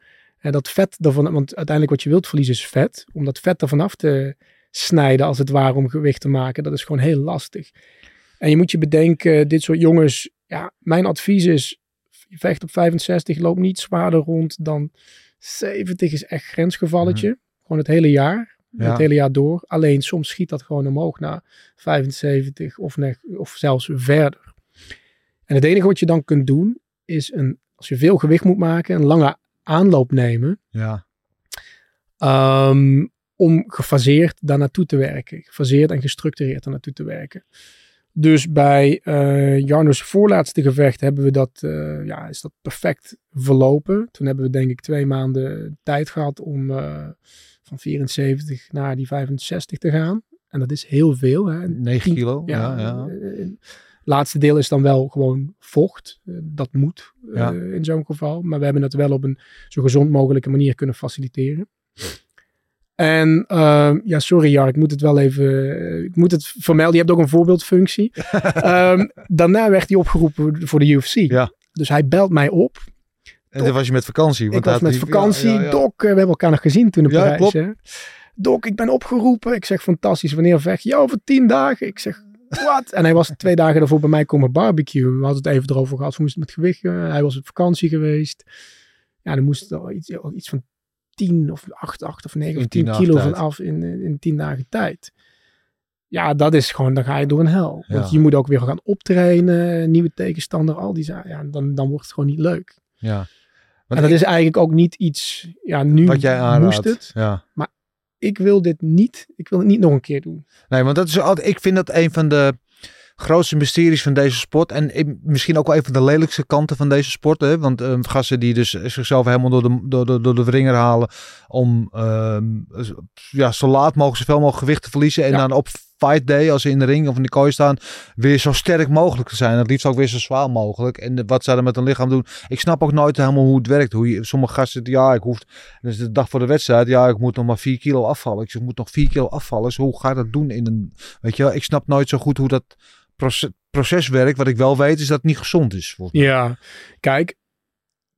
dat vet ervan, want uiteindelijk wat je wilt verliezen is vet. Om dat vet ervan af te snijden als het ware om gewicht te maken, dat is gewoon heel lastig. En je moet je bedenken, dit soort jongens, ja, mijn advies is, je vecht op 65, loop niet zwaarder rond dan 70 is echt grensgevalletje. Gewoon het hele jaar. Ja. Het hele jaar door. Alleen soms schiet dat gewoon omhoog naar 75 of, ne- of zelfs verder. En het enige wat je dan kunt doen is een, als je veel gewicht moet maken, een lange aanloop nemen. Ja, ehm, om gefaseerd daar naartoe te werken. Gefaseerd en gestructureerd daar naartoe te werken. Dus bij eh Jarno's voorlaatste gevecht hebben we dat, eh, ja, is dat perfect verlopen. Toen hebben we denk ik twee maanden tijd gehad om eh, van 74 naar die 65 te gaan. En dat is heel veel. Hè. 9 kilo. Ja, Ja, ja. eh, Het laatste deel is dan wel gewoon vocht. Eh, Dat moet eh, in zo'n geval. Maar we hebben het wel op een zo gezond mogelijke manier kunnen faciliteren. En ehm, ja, sorry Jar, ik moet het wel even, eh, ik moet het vermelden. Je hebt ook een voorbeeldfunctie. [LAUGHS] Ehm, daarna werd hij opgeroepen voor de UFC. Ja. Dus hij belt mij op. En dan was je met vakantie. Ik want was had met die- vakantie. ja, ja, ja. Doc, eh, we hebben elkaar nog gezien toen in Ja, Parijs. klopt. Hè? Doc, ik ben opgeroepen. Ik zeg, fantastisch. Wanneer vecht je? Ja, over tien dagen. Ik zeg, wat? en hij was twee [LAUGHS] dagen daarvoor bij mij komen barbecue. We hadden het even erover gehad. We moesten met gewicht. eh, hij was op vakantie geweest. Ja, dan moest er iets, iets van tien of acht, acht of negen of tien kilo van af in, in, in tien dagen tijd. Ja, dat is gewoon, dan ga je door een hel. Want je moet ook weer gaan optrainen, nieuwe tegenstander, al die zaken. Ja, dan, dan wordt het gewoon niet leuk. Ja. En dat ik- is eigenlijk ook niet iets, ja, nu wat jij aanraadt. moest het. Ja. Ik wil dit niet, ik wil het niet nog een keer doen. Nee, want dat is altijd, ik vind dat een van de grootste mysteries van deze sport. En misschien ook wel een van de lelijkste kanten van deze sport. Hè? Want ehm, gasten die dus zichzelf helemaal door de, door de, door de wringer halen. Om ehm, ja, zo laat mogelijk, zoveel mogelijk gewicht te verliezen. En Ja. dan op fight day, als ze in de ring of in de kooi staan, weer zo sterk mogelijk te zijn. Het liefst ook weer zo zwaar mogelijk. En wat zij dan met hun lichaam doen. Ik snap ook nooit helemaal hoe het werkt. Hoe je, sommige gasten, ja, ik hoef, dus de dag voor de wedstrijd, ja, ik moet nog maar 4 kilo afvallen. Ik moet nog 4 kilo afvallen. Dus hoe ga je dat doen in een, weet je wel, ik snap nooit zo goed hoe dat proces, werkt. Wat ik wel weet is dat het niet gezond is. Ja, kijk,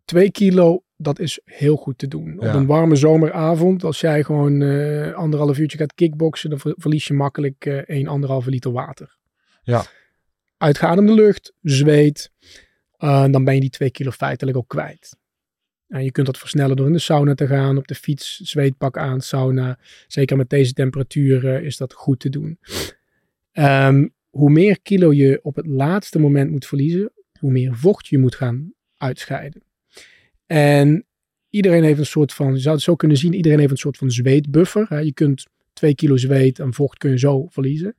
twee kilo, dat is heel goed te doen. Ja. Op een warme zomeravond, als jij gewoon eh, anderhalf uurtje gaat kickboksen, dan ver- verlies je makkelijk eh 1, anderhalve liter water. Ja. Uitgeademde lucht, zweet, eh, dan ben je die twee kilo feitelijk ook kwijt. En je kunt dat versnellen door in de sauna te gaan, op de fiets, zweetpak aan, sauna. Zeker met deze temperaturen is dat goed te doen. Ehm, hoe meer kilo je op het laatste moment moet verliezen, hoe meer vocht je moet gaan uitscheiden. En iedereen heeft een soort van, je zou het zo kunnen zien, iedereen heeft een soort van zweetbuffer. Hè. Je kunt twee kilo zweet en vocht kun je zo verliezen.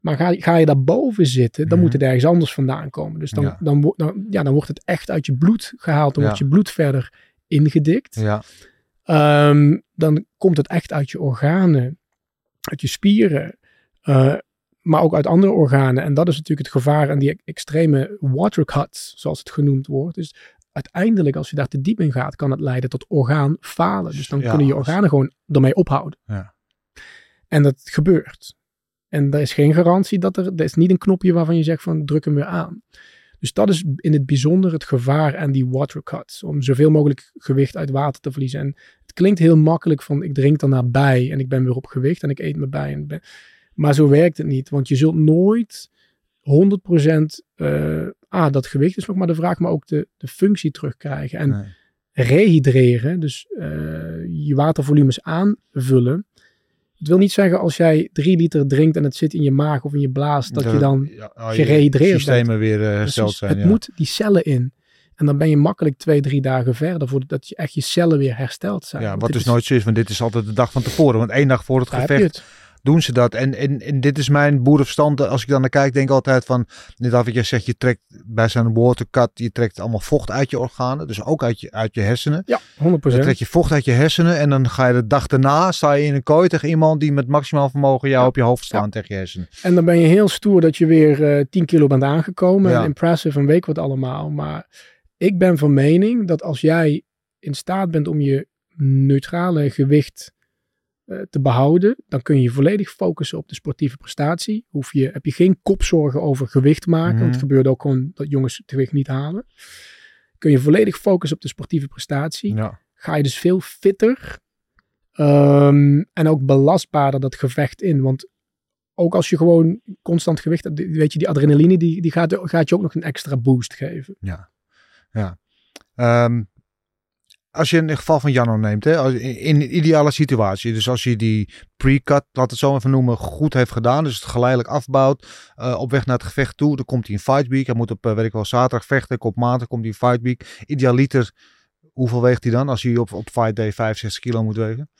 Maar ga, ga je daarboven zitten, dan Mhm. moet het ergens anders vandaan komen. Dus dan, Ja. dan, ja, dan wordt het echt uit je bloed gehaald. Dan Ja. wordt je bloed verder ingedikt. Ja, Ehm, dan komt het echt uit je organen, uit je spieren, eh, maar ook uit andere organen. En dat is natuurlijk het gevaar aan die extreme water cuts, zoals het genoemd wordt. Dus uiteindelijk, als je daar te diep in gaat, kan het leiden tot orgaanfalen. Dus dan Ja, kunnen je organen gewoon ermee ophouden. Ja. En dat gebeurt. En er is geen garantie dat er, er is niet een knopje waarvan je zegt van druk hem weer aan. Dus dat is in het bijzonder het gevaar aan die water cuts. Om zoveel mogelijk gewicht uit water te verliezen. En het klinkt heel makkelijk van ik drink daarna bij en ik ben weer op gewicht en ik eet me bij. En ben... Maar zo werkt het niet. Want je zult nooit 100% eh ah, dat gewicht is nog maar de vraag, maar ook de, de functie terugkrijgen. En nee. rehydreren, dus eh, je watervolumes aanvullen. Het wil niet zeggen als jij drie liter drinkt en het zit in je maag of in je blaas, dat je dan ja, oh, gerehydreerd systemen weer eh, hersteld zijn. Het ja. moet die cellen in. En dan ben je makkelijk twee, drie dagen verder voordat je echt je cellen weer hersteld zijn. ja, Want wat dus nooit zo is, want dit is altijd de dag van tevoren. Want één dag voor het gevecht. Doen ze dat. En, en, en dit is mijn boerenverstand. Als ik dan naar kijk, denk ik altijd van... Net als wat je zegt, je trekt bij zo'n watercut... je trekt allemaal vocht uit je organen. Dus ook uit je, uit je hersenen. Ja, 100%. Dan trek je vocht uit je hersenen. En dan ga je de dag daarna... sta je in een kooi tegen iemand... die met maximaal vermogen jou Ja. op je hoofd slaan tegen je hersenen. En dan ben je heel stoer dat je weer eh 10 kilo bent aangekomen. Ja. En impressive en weet wat allemaal. Maar ik ben van mening dat als jij in staat bent om je neutrale gewicht eh, te behouden, dan kun je je volledig focussen op de sportieve prestatie. Hoef je, heb je geen kopzorgen over gewicht maken, Mhm. want het gebeurt ook gewoon dat jongens het gewicht niet halen. Kun je volledig focussen op de sportieve prestatie. Ja. Ga je dus veel fitter ehm, en ook belastbaarder dat gevecht in. Want ook als je gewoon constant gewicht hebt, weet je, die adrenaline die, die gaat, gaat je ook nog een extra boost geven. Ja. ja. Ehm, als je in het geval van Janno neemt, hè, in een ideale situatie, dus als je die pre-cut, laat het zo even noemen, goed heeft gedaan, dus het geleidelijk afbouwt, eh, op weg naar het gevecht toe, dan komt hij in fight week, hij moet op, eh, weet ik wel, zaterdag vechten, op maandag komt hij in fight week. Idealiter, hoeveel weegt hij dan als hij op, op fight day 65 kilo moet wegen?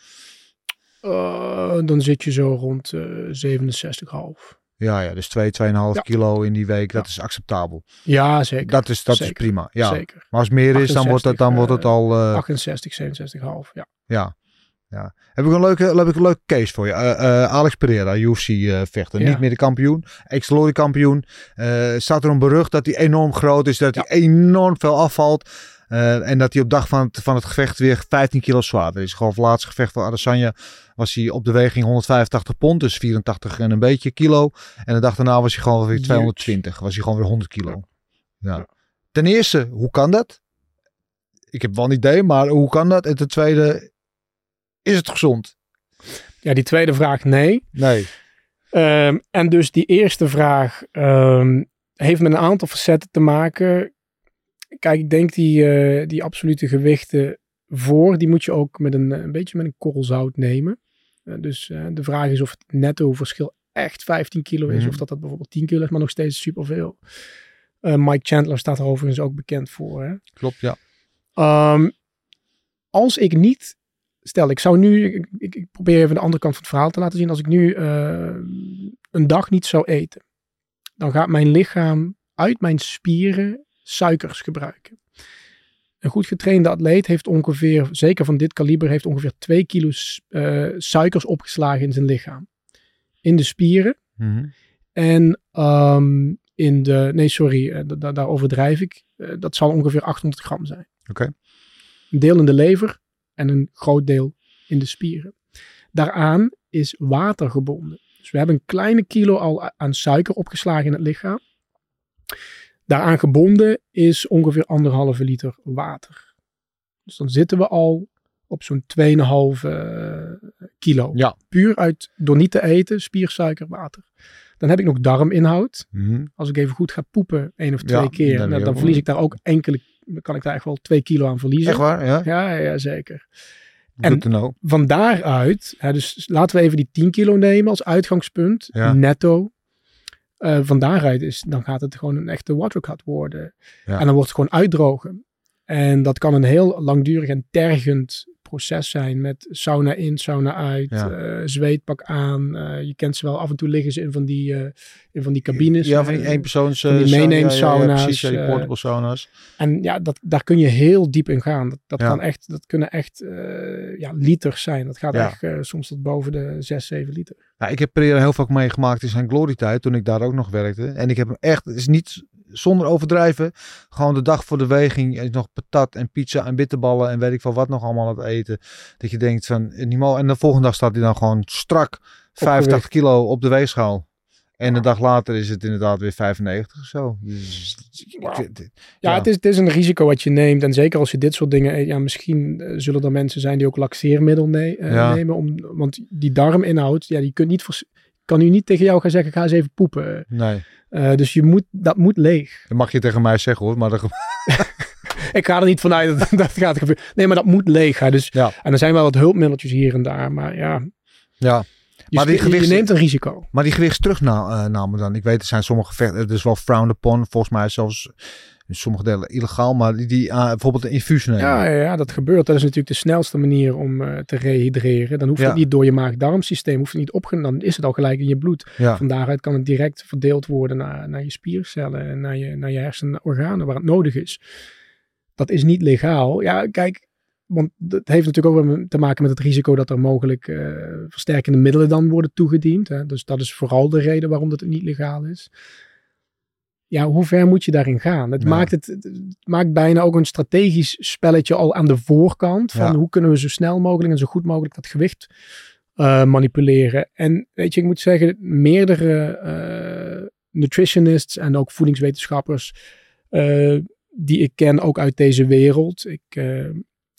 Eh, dan zit je zo rond eh 67,5. Ja, ja, dus 2, 2,5 Ja. kilo in die week, dat Ja. is acceptabel. Ja, zeker. Dat is, dat is prima, ja. Zeker. Maar als het meer is, dan wordt het, dan 68, wordt het al... eh, 68, 67,5. Ja. Ja. ja. Heb ik een leuke, heb ik een leuke case voor je. Eh, eh, Alex Pereira, UFC eh. Ja. Niet meer de kampioen. Ex-glory kampioen. Staat er een berucht dat hij enorm groot is. Dat hij enorm veel afvalt. Eh, en dat hij op dag van het, van het gevecht weer 15 kilo zwaarder is. Gewoon het laatste gevecht van Adesanya was hij op de weging 185 pond. Dus 84 en een beetje kilo. En de dag daarna was hij gewoon weer Huge. 220. Was hij gewoon weer 100 kilo. Ja. Ja. Ten eerste, hoe kan dat? ik heb wel een idee, maar hoe kan dat? En ten tweede, is het gezond? Ja, die tweede vraag nee. Nee. Ehm, en dus die eerste vraag ehm, heeft met een aantal facetten te maken. Kijk, ik denk die, eh, die absolute gewichten voor, die moet je ook met een, een beetje met een korrel zout nemen. Eh, dus eh, de vraag is of het netto verschil echt 15 kilo is, Mhm. of dat dat bijvoorbeeld 10 kilo is, maar nog steeds superveel. Eh Mike Chandler staat er overigens ook bekend voor. Hè? Klopt, ja. Ehm, als ik niet, stel ik zou nu, ik, ik, ik probeer even de andere kant van het verhaal te laten zien. Als ik nu eh, een dag niet zou eten, dan gaat mijn lichaam uit mijn spieren suikers gebruiken. Een goed getrainde atleet heeft ongeveer, zeker van dit kaliber, heeft ongeveer 2 kilo eh, suikers opgeslagen in zijn lichaam. In de spieren Mhm. en ehm, in de, nee sorry, da- da- daar overdrijf ik. Eh, dat zal ongeveer 800 gram zijn. Oké. Een deel in de lever en een groot deel in de spieren. Daaraan is water gebonden. Dus we hebben een kleine kilo al aan suiker opgeslagen in het lichaam. Daaraan gebonden is ongeveer anderhalve liter water. Dus dan zitten we al op zo'n 2,5 eh, kilo. Ja. Puur uit, door niet te eten, spiersuiker, water. Dan heb ik nog darminhoud. Mhm. Als ik even goed ga poepen, één of twee Ja, keer, dan verlies ik daar ook enkele, dan kan ik daar echt wel twee kilo aan verliezen. Echt waar? Ja. Ja, ja, zeker. Good En- know. Van daaruit, hè, dus laten we even die 10 kilo nemen als uitgangspunt, Ja. netto. Eh, van daaruit is, dan gaat het gewoon een echte watercut worden. Ja. En dan wordt het gewoon uitdrogen. En dat kan een heel langdurig en tergend proces zijn met sauna in, sauna uit, Ja. eh, zweetpak aan. Eh, je kent ze wel, af en toe liggen ze in van die, eh, in van die cabines. Ja, van die eenpersoons... van die meeneemsauna's, precies, ja, die portable sauna's. En ja, dat, daar kun je heel diep in gaan. Dat, dat, kan echt, dat kunnen echt ja, liters zijn. Dat gaat echt soms tot boven de 6, 7 liter. Ja, ik heb Pereira heel vaak meegemaakt in zijn glory-tijd, toen ik daar ook nog werkte. En ik heb hem echt, het is niet zonder overdrijven, gewoon de dag voor de weging is nog patat en pizza en bitterballen en weet ik veel wat nog allemaal aan het eten. Dat je denkt van, eh, niet mo- en de volgende dag staat hij dan gewoon strak 85 kilo op de weegschaal. En een dag later is het inderdaad weer 95 of zo. Dus, Ja, Ja. Het, is, het is een risico wat je neemt. En zeker als je dit soort dingen eet. Ja, misschien eh, zullen er mensen zijn die ook laxeermiddel ne- eh, Ja. nemen. Om, want die darminhoud, ja, die kunt niet kan nu niet tegen jou gaan zeggen, ga eens even poepen. nee, Eh, dus je moet, dat moet leeg. dat mag je tegen mij zeggen hoor, maar dat, [LAUGHS] Ik ga er niet vanuit dat [LAUGHS] dat gaat gebeuren. Nee, maar dat moet leeg. Hè. Dus, Ja. En er zijn wel wat hulpmiddeltjes hier en daar. Maar ja, ja. je, Maar die spe- je neemt een risico. Maar die gewichtsterugname dan, ik weet er zijn sommige vechten, het is wel frowned upon, volgens mij zelfs in sommige delen illegaal, maar die, die ah, bijvoorbeeld een infuus nemen. Ja, ja, dat gebeurt. Dat is natuurlijk de snelste manier om eh, te rehydreren. Dan hoeft Ja. het niet door je maag-darmsysteem, hoeft het niet opgenomen. Dan is het al gelijk in je bloed. ja. Van daaruit kan het direct verdeeld worden naar, naar je spiercellen en naar je, naar je hersenorganen waar het nodig is. Dat is niet legaal. Ja, kijk, want het heeft natuurlijk ook te maken met het risico dat er mogelijk eh, versterkende middelen dan worden toegediend. Hè. Dus dat is vooral de reden waarom dat het niet legaal is. Ja, hoe ver moet je daarin gaan? Het, Ja. maakt het, het maakt bijna ook een strategisch spelletje al aan de voorkant. Van Ja. hoe kunnen we zo snel mogelijk en zo goed mogelijk dat gewicht eh, manipuleren. En weet je, ik moet zeggen, meerdere eh, nutritionists en ook voedingswetenschappers eh, die ik ken, ook uit deze wereld. Ik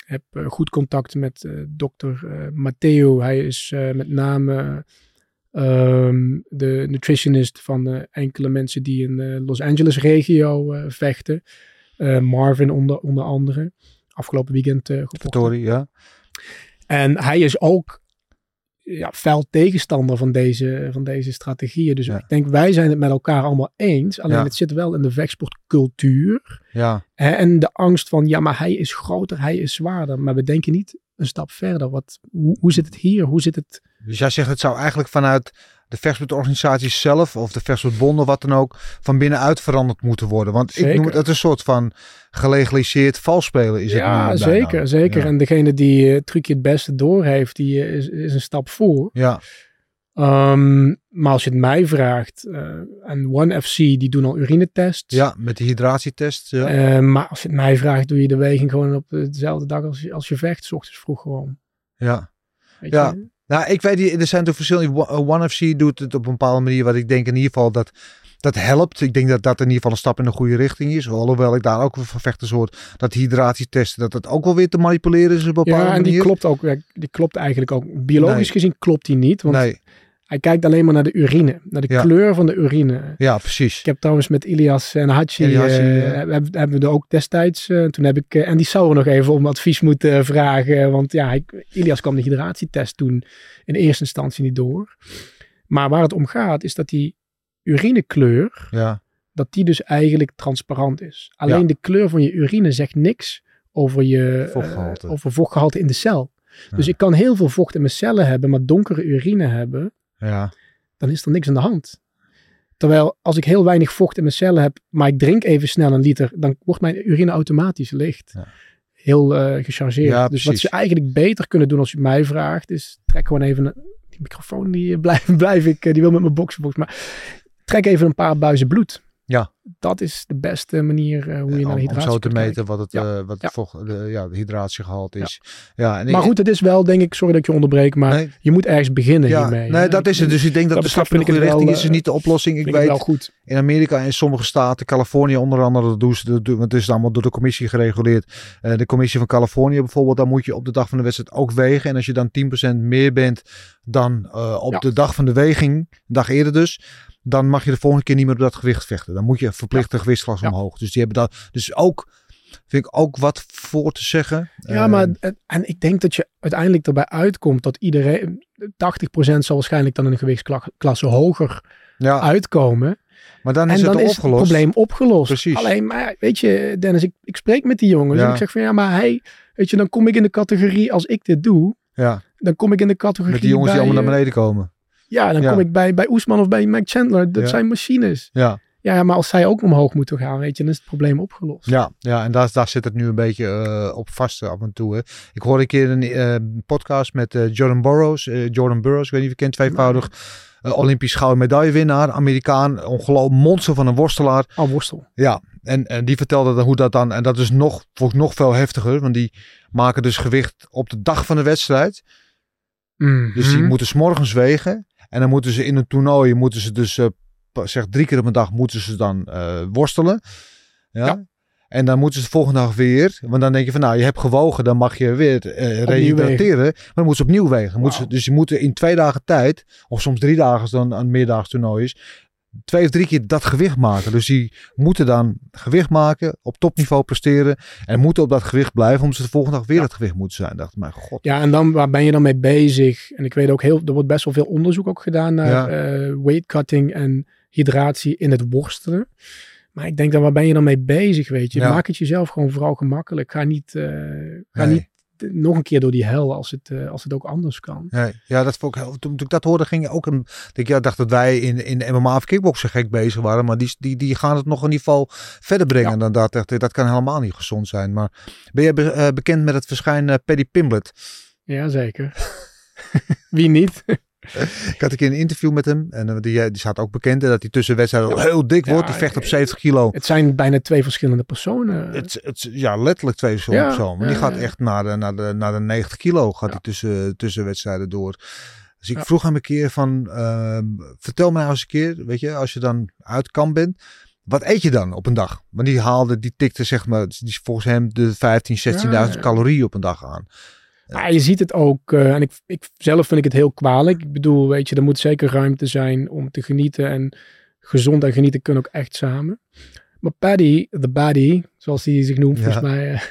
heb goed contact met dokter Matteo. Hij is met name ehm, de nutritionist van eh, enkele mensen die in de Los Angeles regio eh, vechten. Eh, Marvin onder, onder andere. Afgelopen weekend eh gevochten. Tori, ja. En hij is ook ja, fel tegenstander van deze, van deze strategieën. Dus Ja. ik denk, wij zijn het met elkaar allemaal eens. Alleen Ja. het zit wel in de vechtsportcultuur. Ja, en de angst van, ja, maar hij is groter, hij is zwaarder. Maar we denken niet een stap verder. Wat, hoe, hoe zit het hier? Hoe zit het? dus jij zegt het zou eigenlijk vanuit de vechtsportorganisatie zelf of de vechtsportbond of wat dan ook van binnenuit veranderd moeten worden. Want ik noem het, het een soort van gelegaliseerd valspelen is het nu ja, bijna. zeker, zeker. Ja. En degene die het trucje het beste doorheeft, die eh, is, is een stap voor. Ja, Ehm, maar als je het mij vraagt, eh, en One FC, die doen al urinetests. ja, met de hydratietest. Ja. Eh, maar als je het mij vraagt, doe je de weging gewoon op dezelfde dag als je, als je vecht, s ochtends vroeg gewoon. ja. Weet Ja. je? Nou, ik weet niet, er zijn toch verschillende. One FC doet het op een bepaalde manier, wat ik denk in ieder geval dat dat helpt. Ik denk dat dat in ieder geval een stap in de goede richting is. Alhoewel ik daar ook van vechten soort dat hydratietesten, dat dat ook wel weer te manipuleren is op een bepaalde Ja, en die manier. klopt ook. Die klopt eigenlijk ook. Biologisch Nee. gezien klopt die niet. Want Nee, hij kijkt alleen maar naar de urine. Naar de Ja. kleur van de urine. ja, precies. Ik heb trouwens met Ilias en Hachi, ja. hebben, hebben we er ook destijds, eh, toen heb ik eh, Andy Sauer nog even om advies moeten eh, vragen. Want ja, ik, Ilias kwam de hydratietest toen in eerste instantie niet door. Maar waar het om gaat is dat die urinekleur, Ja, dat die dus eigenlijk transparant is. Alleen Ja. de kleur van je urine zegt niks over je eh, Vochtgehalte. over vochtgehalte in de cel. Dus ik kan heel veel vocht in mijn cellen hebben, maar donkere urine hebben, ja, dan is er niks aan de hand. Terwijl als ik heel weinig vocht in mijn cellen heb, maar ik drink even snel een liter, dan wordt mijn urine automatisch licht. Ja. Heel eh, gechargeerd. Ja, dus wat ze eigenlijk beter kunnen doen als je mij vraagt, is trek gewoon even een, die microfoon, die eh, [LAUGHS] blijf, blijf ik, eh, die wil met mijn volgens mij. Trek even een paar buizen bloed. Ja. Dat is de beste manier eh, hoe je naar de om hydratie zo te kijken. meten wat het, Ja. eh, wat Ja. vocht, ja, de hydratiegehalte is. Ja, en Maar goed, het is wel, denk ik, sorry dat ik je onderbreek, maar nee, je moet ergens beginnen ja, hiermee. nee, hè. dat is het. Dus ik denk dat dat de stap in de wel, richting is, is eh, niet de oplossing. Ik weet wel goed. in Amerika en sommige staten, Californië onder andere, dat doen ze, dat doen- want het is allemaal door de commissie gereguleerd. De commissie van Californië bijvoorbeeld, daar moet je op de dag van de wedstrijd ook wegen. En als je dan 10% meer bent dan op de dag van de weging, een dag eerder dus, dan mag je de volgende keer niet meer op dat gewicht vechten. Dan moet je verplicht de gewichtsklasse Ja. omhoog. Dus die hebben dat. Dus ook, vind ik ook wat voor te zeggen. Ja, maar het- en ik denk dat je uiteindelijk erbij uitkomt dat iedereen, 80% zal waarschijnlijk dan in een gewichtsklasse hoger ja, uitkomen. maar dan en is dan het is het probleem opgelost. Precies. Alleen, maar weet je, Dennis, ik, ik spreek met die jongens Ja. en ik zeg van ja, maar hij, weet je, dan kom ik in de categorie, als ik dit doe, Ja, dan kom ik in de categorie met die jongens die allemaal naar eh, beneden komen. Ja, dan Ja. kom ik bij, bij Oesman of bij Mike Chandler. Dat zijn machines. Ja. Ja, maar als zij ook omhoog moeten gaan, weet je, dan is het probleem opgelost. Ja, ja en daar, daar zit het nu een beetje eh, op vast eh, af en toe. Hè. Ik hoorde een keer een eh, podcast met Jordan Burroughs. Jordan Burroughs, ik weet niet of je kent, tweevoudig Olympisch gouden medaillewinnaar. Amerikaan, ongelooflijk monster van een worstelaar. Al worstel. Ja, en, en die vertelde dan hoe dat dan, en dat is nog, volgens nog veel heftiger, want die maken dus gewicht op de dag van de wedstrijd. Dus die Mhm. moeten 's morgens wegen. En dan moeten ze in een toernooi, moeten ze dus, eh, zeg drie keer op een dag, moeten ze dan eh, worstelen. Ja? Ja. En dan moeten ze de volgende dag weer. Want dan denk je van, nou, je hebt gewogen, dan mag je weer eh rehydrateren. Maar dan moeten ze opnieuw wegen. Ze, dus je moet in twee dagen tijd, of soms drie dagen als dan een meerdaags toernooi is, twee of drie keer dat gewicht maken. Dus die moeten dan gewicht maken, op topniveau presteren. En moeten op dat gewicht blijven, omdat ze de volgende dag weer Ja. dat gewicht moeten zijn. Ik dacht, mijn god. Ja, en dan waar ben je dan mee bezig? En ik weet ook heel, er wordt best wel veel onderzoek ook gedaan naar Ja. eh, weight cutting en hydratie in het worstelen. Maar ik denk dan, waar ben je dan mee bezig, weet je? Ja. Maak het jezelf gewoon vooral gemakkelijk. Ga niet, eh, ga Nee. niet eh, nog een keer door die hel als het, eh, als het ook anders kan. Nee, ja, dat vond ik heel, toen, ik dat hoorde, ging je ook een. Ik ja, dacht dat wij in, in MMA of kickboksen gek bezig waren. Maar die, die, die gaan het nog een niveau verder brengen Ja. dan dat. Ik, Dat kan helemaal niet gezond zijn. Maar ben jij be- bekend met het verschijnen eh, Paddy Pimblett? Ja, zeker. [LAUGHS] Wie niet? [LAUGHS] Ik had een keer een interview met hem. En eh, die, eh, die staat ook bekend dat hij tussen wedstrijden heel dik Ja, wordt. Die vecht op eh, 70 kilo. Het zijn bijna twee verschillende personen. Het, het, ja, letterlijk twee verschillende Ja, personen. Maar die gaat ja. echt naar de, naar de, naar de 90 kilo gaat Ja. hij tussen, tussen wedstrijden door. Dus ik Ja. vroeg hem een keer van, ehm, vertel me nou eens een keer, weet je, als je dan uit kan bent, wat eet je dan op een dag? Want die haalde, die tikte zeg maar, die is volgens hem de 15, 16.000 Ja, ja. calorieën op een dag aan. Maar je ziet het ook, eh, en ik, ik zelf vind ik het heel kwalijk. Ik bedoel, weet je, er moet zeker ruimte zijn om te genieten. En gezond en genieten kunnen ook echt samen. Maar Paddy, the Baddy, zoals hij zich noemt, Ja. volgens mij, eh,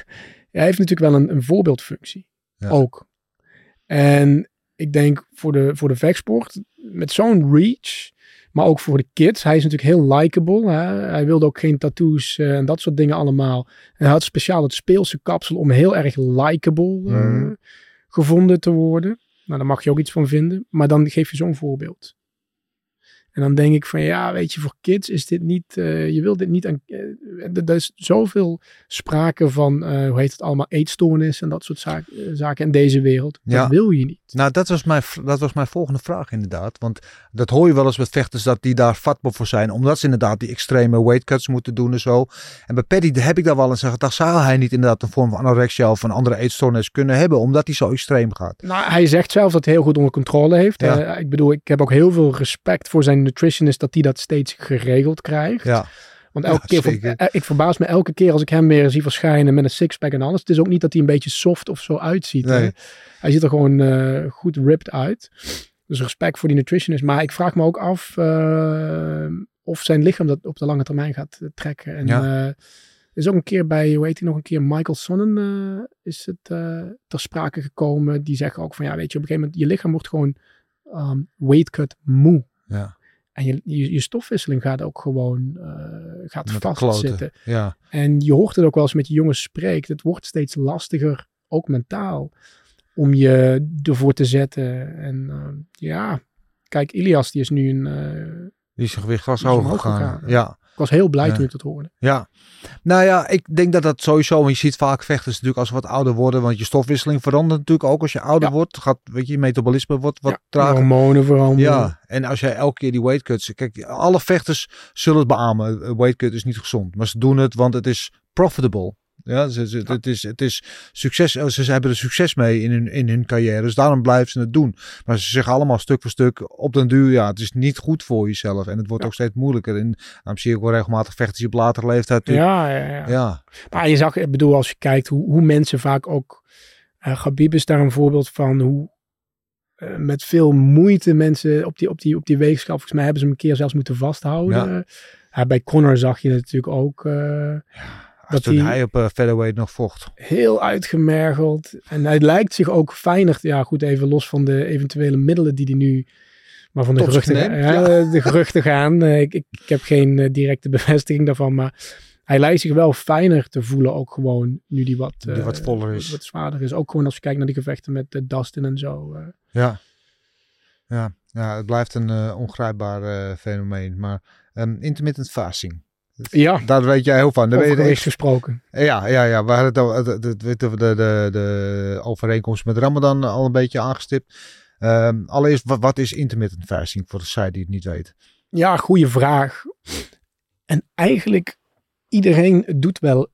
hij heeft natuurlijk wel een, een voorbeeldfunctie. Ja. Ook. En ik denk voor de, voor de vechtsport, met zo'n reach, maar ook voor de kids. Hij is natuurlijk heel likable. Hè? Hij wilde ook geen tattoos eh, en dat soort dingen allemaal. Hij had speciaal het speelse kapsel om heel erg likable eh, Mhm. gevonden te worden. Nou, daar mag je ook iets van vinden. Maar dan geef je zo'n voorbeeld. En dan denk ik van ja, weet je, voor kids is dit niet, eh, je wil dit niet aan, eh, er is zoveel sprake van, eh, hoe heet het allemaal, eetstoornis en dat soort zaak- zaken in deze wereld. Ja. Dat wil je niet. Nou, dat was, mijn, dat was mijn volgende vraag inderdaad. Want dat hoor je wel eens met vechters dat die daar vatbaar voor zijn. Omdat ze inderdaad die extreme weight cuts moeten doen en zo. En bij Paddy heb ik daar wel eens gezegd. Dat zou hij niet inderdaad een vorm van anorexia of een andere eetstoornis kunnen hebben. Omdat hij zo extreem gaat. Nou, hij zegt zelf dat hij heel goed onder controle heeft. Ja. Ik bedoel, ik heb ook heel veel respect voor zijn nutritionist dat die dat steeds geregeld krijgt. Ja. Want elke Ja, keer, eh, ik verbaas me elke keer als ik hem weer zie verschijnen met een sixpack en alles. Het is ook niet dat hij een beetje soft of zo uitziet. Nee. Hij ziet er gewoon eh, goed ripped uit. Dus respect voor die nutritionist. Maar ik vraag me ook af eh, of zijn lichaam dat op de lange termijn gaat trekken. En Ja. is ook een keer bij, hoe heet hij nog een keer, Michael Sonnen is het ter sprake gekomen. Die zeggen ook van, ja weet je, op een gegeven moment, je lichaam wordt gewoon weight cut moe. Ja. En je, je, je stofwisseling gaat ook gewoon eh, gaat vastzitten. Ja. En je hoort het ook wel eens met je jongens spreekt. Het wordt steeds lastiger, ook mentaal, om je ervoor te zetten. En eh, ja, kijk, Ilias die is nu een... eh, Die is omhoog gegaan. gegaan, Ja. Ik was heel blij Ja. toen ik dat hoorde. Ja, nou ja, ik denk dat dat sowieso, want je ziet vaak vechters natuurlijk als ze wat ouder worden, want je stofwisseling verandert natuurlijk ook als je ouder Ja. wordt. Gaat, weet je, je metabolisme wordt wat ja, trager. hormonen veranderen. Ja, en als jij elke keer die weight cuts, kijk, alle vechters zullen het beamen. Een Weight cut is niet gezond, maar ze doen het, want het is profitable. Ja, ze, ze- Het, is, het is succes. Ze, ze hebben er succes mee in hun, in hun carrière. Dus daarom blijven ze het doen. Maar ze zeggen allemaal stuk voor stuk op den duur. Ja, het is niet goed voor jezelf. En het wordt Ja. ook steeds moeilijker. En daarom zie wel regelmatig vechters die op latere leeftijd. Ja, ja, ja. ja. Maar je zag, ik bedoel, als je kijkt hoe, hoe mensen vaak ook... eh Gabib is daar een voorbeeld van hoe eh, met veel moeite mensen op die, op, die, op die weegschaal... Volgens mij hebben ze hem een keer zelfs moeten vasthouden. Ja. bij Connor zag je natuurlijk ook... eh, Dat toen hij op eh, featherweight nog vocht. heel uitgemergeld. En hij lijkt zich ook fijner. Ja, goed, even los van de eventuele middelen die hij nu. Maar van de Tot geruchten, neemt, ja, de geruchten gaan. Eh, Ik, ik, ik heb geen eh, directe [LAUGHS] bevestiging daarvan. Maar hij lijkt zich wel fijner te voelen. Ook gewoon nu die wat, Die wat voller is. Wat zwaarder is. Ook gewoon als je kijkt naar die gevechten met Dustin en zo. Ja. Ja, ja het blijft een ongrijpbaar fenomeen. Maar ehm, intermittent fasting. Ja, Daar weet jij heel van. Daar over je gewicht gesproken. Ja, ja, ja. We hadden het al- de, de, de, de, overeenkomst met Ramadan al een beetje aangestipt. Ehm, allereerst, wat, wat is intermittent fasting voor de site die het niet weet? Ja, goede vraag. En eigenlijk, iedereen doet wel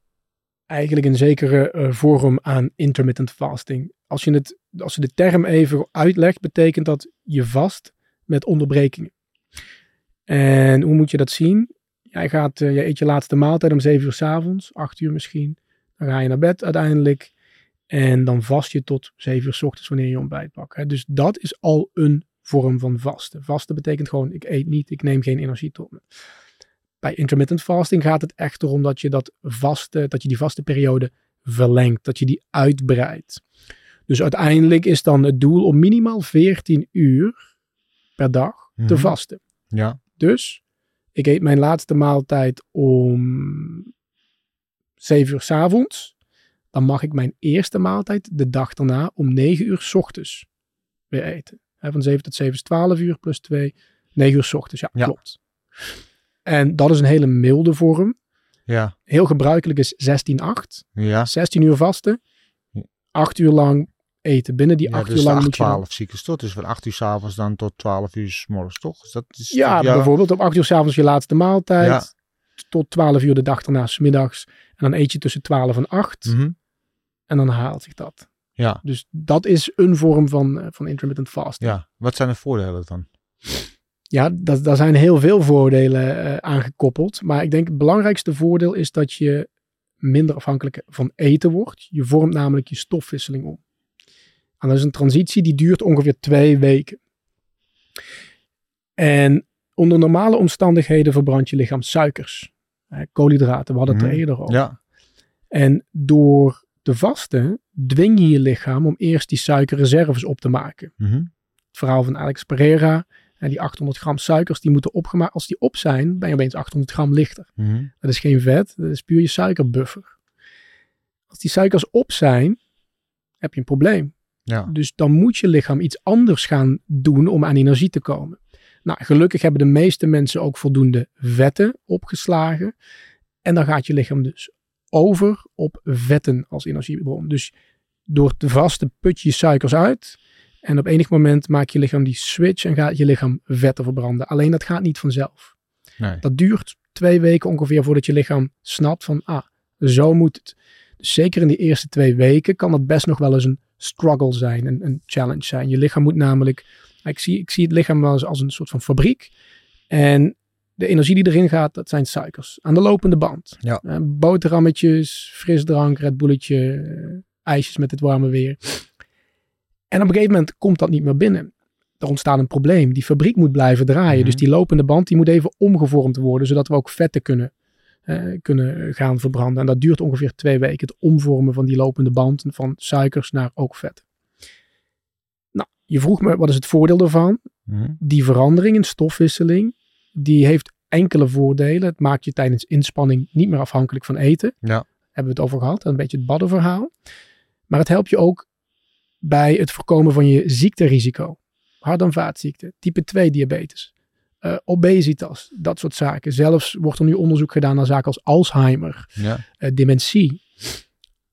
eigenlijk een zekere eh, vorm aan intermittent fasting. Als je, het, als je de term even uitlegt, betekent dat je vast met onderbrekingen. En hoe moet je dat zien? Jij gaat, eh, je eet je laatste maaltijd om 7 uur s avonds, 8 uur misschien. Dan ga je naar bed uiteindelijk. En dan vast je tot 7 uur s ochtends wanneer je ontbijt pakt. hè. Dus dat is al een vorm van vasten. Vasten betekent gewoon, ik eet niet, ik neem geen energie tot me. Bij intermittent fasting gaat het echt erom dat je, dat vaste, dat je die vaste periode verlengt, dat je die uitbreidt. Dus uiteindelijk is dan het doel om minimaal 14 uur per dag te Mhm. vasten. Ja. Dus ik eet mijn laatste maaltijd om 7 uur s avonds. Dan mag ik mijn eerste maaltijd de dag daarna om 9 uur s ochtends weer eten. Van 7 tot 7 is 12 uur plus 2, 9 uur s ochtends. Ja, Ja. klopt. En dat is een hele milde vorm. Ja. Heel gebruikelijk is 16-8. Ja. 16 uur vasten. 8 uur lang eten. Binnen die ja 8 dus uur lang moet je dan- 12 ziektes tot. Dus van 8 uur s avonds dan tot 12 uur s morgens, toch? Is dat, is, Ja, bijvoorbeeld op 8 uur s'avonds je laatste maaltijd. Ja. Tot 12 uur de dag daarna 's middags. En dan eet je tussen 12 en 8. Mhm. En dan haalt zich dat. Ja. Dus dat is een vorm van, eh, van intermittent fasting. ja. Wat zijn de voordelen dan? Ja, dat, daar zijn heel veel voordelen eh, aangekoppeld. Maar ik denk het belangrijkste voordeel is dat je minder afhankelijk van eten wordt. Je vormt namelijk je stofwisseling om. En dat is een transitie die duurt ongeveer twee weken. En onder normale omstandigheden verbrandt je lichaam suikers. Koolhydraten, we hadden het er Mhm. eerder over. Ja. En door te vasten dwing je je lichaam om eerst die suikerreserves op te maken Mhm. het verhaal van Alex Pereira. En die 800 gram suikers, die moeten opgemaakt. Als die op zijn, ben je opeens 800 gram lichter. Mhm. Dat is geen vet, dat is puur je suikerbuffer. Als die suikers op zijn, heb je een probleem. Ja. Dus dan moet je lichaam iets anders gaan doen om aan energie te komen. Nou, gelukkig hebben de meeste mensen ook voldoende vetten opgeslagen. En dan gaat je lichaam dus over op vetten als energiebron. Dus door te vasten put je suikers uit. En op enig moment maakt je lichaam die switch en gaat je lichaam vetten verbranden. Alleen dat gaat niet vanzelf. Nee. Dat duurt twee weken ongeveer voordat je lichaam snapt van, ah, zo moet het. Dus zeker in die eerste twee weken kan dat best nog wel eens een struggle zijn, een, een challenge zijn. Je lichaam moet namelijk, ik zie, ik zie het lichaam wel eens als een soort van fabriek. En de energie die erin gaat, dat zijn suikers. Aan de lopende band. Ja. Eh, boterhammetjes, frisdrank, Red Bulletje, eh, ijsjes met het warme weer. En op een gegeven moment komt dat niet meer binnen. Er ontstaat een probleem. Die fabriek moet blijven draaien. Mhm. Dus die lopende band die moet even omgevormd worden, zodat we ook vetten kunnen, eh, kunnen gaan verbranden. En dat duurt ongeveer twee weken. Het omvormen van die lopende band van suikers naar ook vetten. Nou, je vroeg me, wat is het voordeel daarvan? Mhm. die verandering in stofwisseling, die heeft enkele voordelen. Het maakt je tijdens inspanning niet meer afhankelijk van eten. Ja. Hebben we het over gehad, een beetje het baddenverhaal. Maar het helpt je ook bij het voorkomen van je ziekterisico. Hart- en vaatziekten, type 2 diabetes, eh, obesitas, dat soort zaken. Zelfs wordt er nu onderzoek gedaan naar zaken als Alzheimer, Ja. eh, dementie.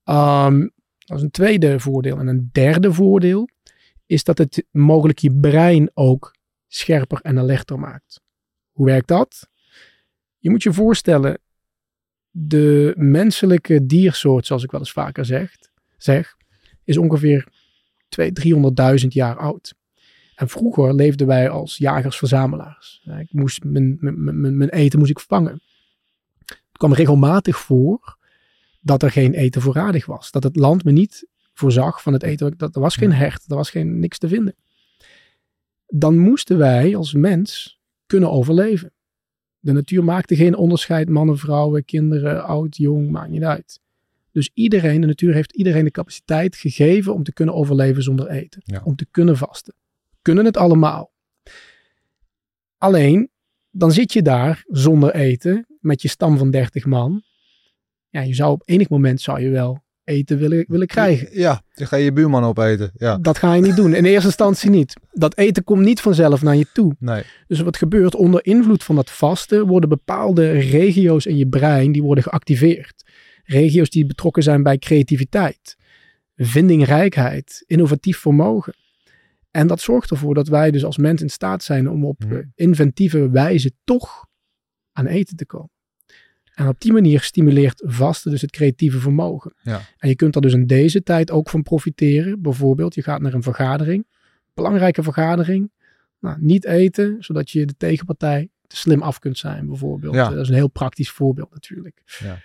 Ehm, dat is een tweede voordeel. En een derde voordeel is dat het mogelijk je brein ook scherper en alerter maakt. Hoe werkt dat? Je moet je voorstellen, de menselijke diersoort, zoals ik wel eens vaker zeg, zeg is ongeveer 200.000, 300.000 jaar oud. En vroeger leefden wij als jagers-verzamelaars. Ja, Ik moest mijn, mijn, mijn, mijn eten moest ik vangen. Het kwam regelmatig voor dat er geen eten voorradig was. Dat het land me niet voorzag van het eten. Dat, er was geen hert, er was geen, niks te vinden. Dan moesten wij als mens kunnen overleven. De natuur maakte geen onderscheid mannen, vrouwen, kinderen, oud, jong, maakt niet uit. Dus iedereen, de natuur heeft iedereen de capaciteit gegeven om te kunnen overleven zonder eten. Ja. Om te kunnen vasten. Kunnen het allemaal. Alleen, dan zit je daar zonder eten met je stam van 30 man. Ja, je zou op enig moment zou je wel eten willen, willen krijgen. Ja, dan ga je je buurman opeten. Ja. Dat ga je niet doen. In eerste instantie niet. Dat eten komt niet vanzelf naar je toe. Nee. Dus wat gebeurt onder invloed van dat vasten worden bepaalde regio's in je brein die worden geactiveerd. Regio's die betrokken zijn bij creativiteit, vindingrijkheid, innovatief vermogen. En dat zorgt ervoor dat wij dus als mens in staat zijn om op eh, inventieve wijze toch aan eten te komen. En op die manier stimuleert vasten dus het creatieve vermogen. Ja. En je kunt er dus in deze tijd ook van profiteren. Bijvoorbeeld, je gaat naar een vergadering, belangrijke vergadering. Nou, niet eten, zodat je de tegenpartij te slim af kunt zijn, bijvoorbeeld. Ja. Eh, Dat is een heel praktisch voorbeeld natuurlijk. Ja.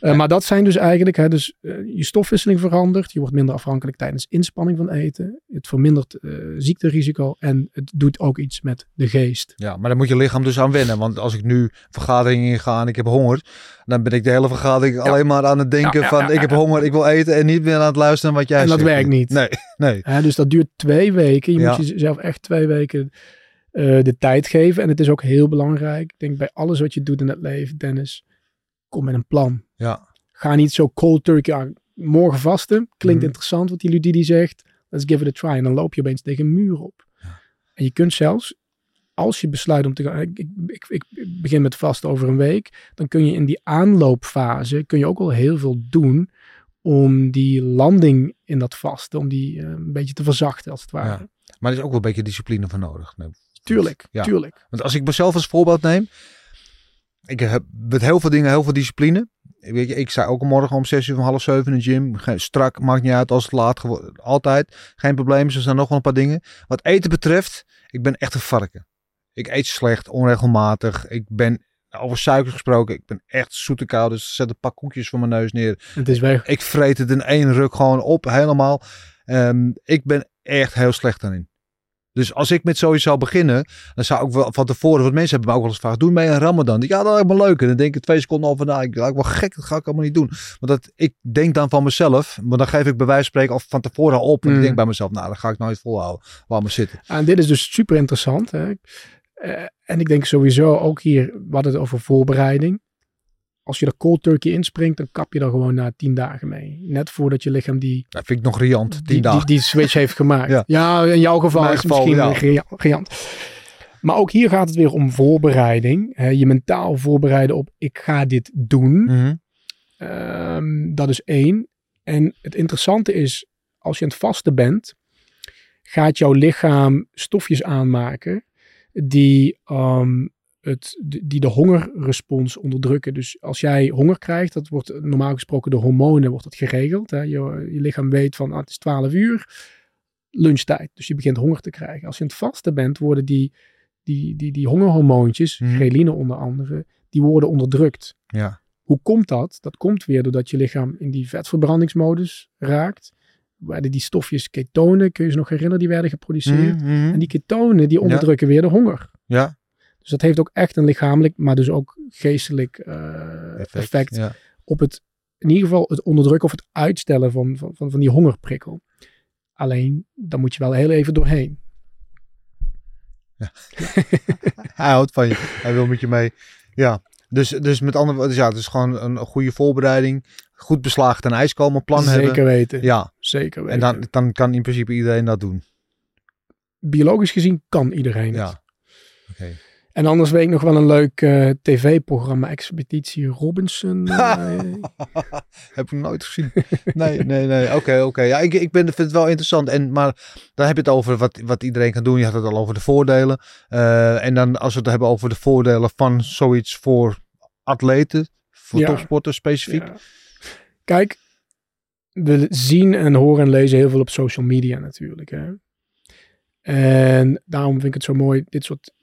Eh, maar dat zijn dus eigenlijk, hè, dus, eh, je stofwisseling verandert, je wordt minder afhankelijk tijdens inspanning van eten, het vermindert eh, ziekterisico en het doet ook iets met de geest. Ja, maar daar moet je lichaam dus aan wennen. Want als ik nu vergadering inga en ik heb honger, dan ben ik de hele vergadering alleen maar aan het denken Ja, ja, van ik heb honger, ik wil eten en niet meer aan het luisteren wat jij En dat zegt. werkt niet. Nee, nee. Dus dat duurt twee weken. Je moet jezelf echt twee weken de tijd geven. En het is ook heel belangrijk. Ik denk bij alles wat je doet in het leven, Dennis, kom met een plan. Ja, Ga niet zo cold turkey aan. Morgen vasten. Klinkt Mhm. interessant wat die Ludidi zegt. Let's give it a try. En dan loop je opeens tegen een muur op. En je kunt zelfs, als je besluit om te gaan. Ik, ik, ik, ik begin met vasten over een week. Dan kun je in die aanloopfase. kun je ook al heel veel doen. om die landing in dat vasten. om die eh, een beetje te verzachten als het ware. Ja. maar er is ook wel een beetje discipline voor nodig. Nee. Tuurlijk, Ja. tuurlijk. Want als ik mezelf als voorbeeld neem. Ik heb met heel veel dingen heel veel discipline. Weet je, ik sta ook morgen om zes uur van half zeven in de gym. Geen- Strak, maakt niet uit als het laat Altijd. Geen probleem. Er zijn nog wel een paar dingen. Wat eten betreft, ik ben echt een varken. Ik eet slecht, onregelmatig. Ik ben, over suikers gesproken, ik ben echt zoete kou. Dus zet een pak koekjes voor mijn neus neer. Het is weg. Ik vreet het in één ruk gewoon op, helemaal. Ehm, ik ben echt heel slecht daarin. Dus als ik met zoiets zou beginnen, dan zou ik wel van tevoren, want mensen hebben me ook wel eens gevraagd, doe mee een ramadan. Ja, dat lijkt me leuk. En dan denk ik twee seconden over na. Ik lijkt wel gek, dat ga ik allemaal niet doen. Want dat, ik denk dan van mezelf, maar dan geef ik bij wijze van spreken al van tevoren al op. En Mm. ik denk bij mezelf, nou, dat ga ik nooit volhouden. Laat maar zitten. En dit is dus super interessant. Hè? Eh, en ik denk sowieso ook hier, we hadden het over voorbereiding. Als je er cold turkey inspringt, dan kap je er gewoon na tien dagen mee. Net voordat je lichaam die, Dat vind ik nog riant, tien die, die, dagen. die switch heeft gemaakt. [LAUGHS] Ja. Ja. in jouw geval is geval, misschien ja. riant. Maar ook hier gaat het weer om voorbereiding. Hè? Je mentaal voorbereiden op ik ga dit doen. Mhm. Ehm, dat is één. En het interessante is, als je aan het vasten bent, gaat jouw lichaam stofjes aanmaken die, ehm, het, die de hongerrespons onderdrukken. Dus als jij honger krijgt, dat wordt normaal gesproken door hormonen wordt dat geregeld. Hè? Je, je lichaam weet van ah, het is 12 uur, lunchtijd. Dus je begint honger te krijgen. Als je aan het vasten bent, worden die die, die, die hongerhormoontjes, Mhm. ghreline onder andere, die worden onderdrukt. Ja. Hoe komt dat? Dat komt weer doordat je lichaam in die vetverbrandingsmodus raakt. Werden die stofjes ketonen, kun je ze nog herinneren, die werden geproduceerd. Mhm, mhm. En die ketonen die onderdrukken weer de honger. Ja, Dus dat heeft ook echt een lichamelijk, maar dus ook geestelijk eh, effect, Ja. op het, in ieder geval het onderdrukken of het uitstellen van, van, van, van die hongerprikkel. Alleen, dan moet je wel heel even doorheen. [LAUGHS] Hij houdt van je. Hij wil met je mee. Ja. Dus, dus met andere woorden, ja, het is gewoon een goede voorbereiding. Goed beslagen ten ijs komen, plan Zeker hebben. weten. Ja, Zeker weten. en dan, dan kan in principe iedereen dat doen. Biologisch gezien kan iedereen het. Ja. Oké. En anders weet ik nog wel een leuk eh, tv-programma, Expeditie Robinson. [LAUGHS] eh, [LAUGHS] Heb ik nooit gezien. Nee, nee, nee. Oké, oké. Ja, ik, ik ben, vind het wel interessant. En, maar dan heb je het over wat, wat iedereen kan doen. Je had het al over de voordelen. Eh, en dan als we het hebben over de voordelen van zoiets voor atleten, voor Ja. topsporters specifiek. ja. Kijk, we zien en horen en lezen heel veel op social media natuurlijk. Hè? En daarom vind ik het zo mooi, dit soort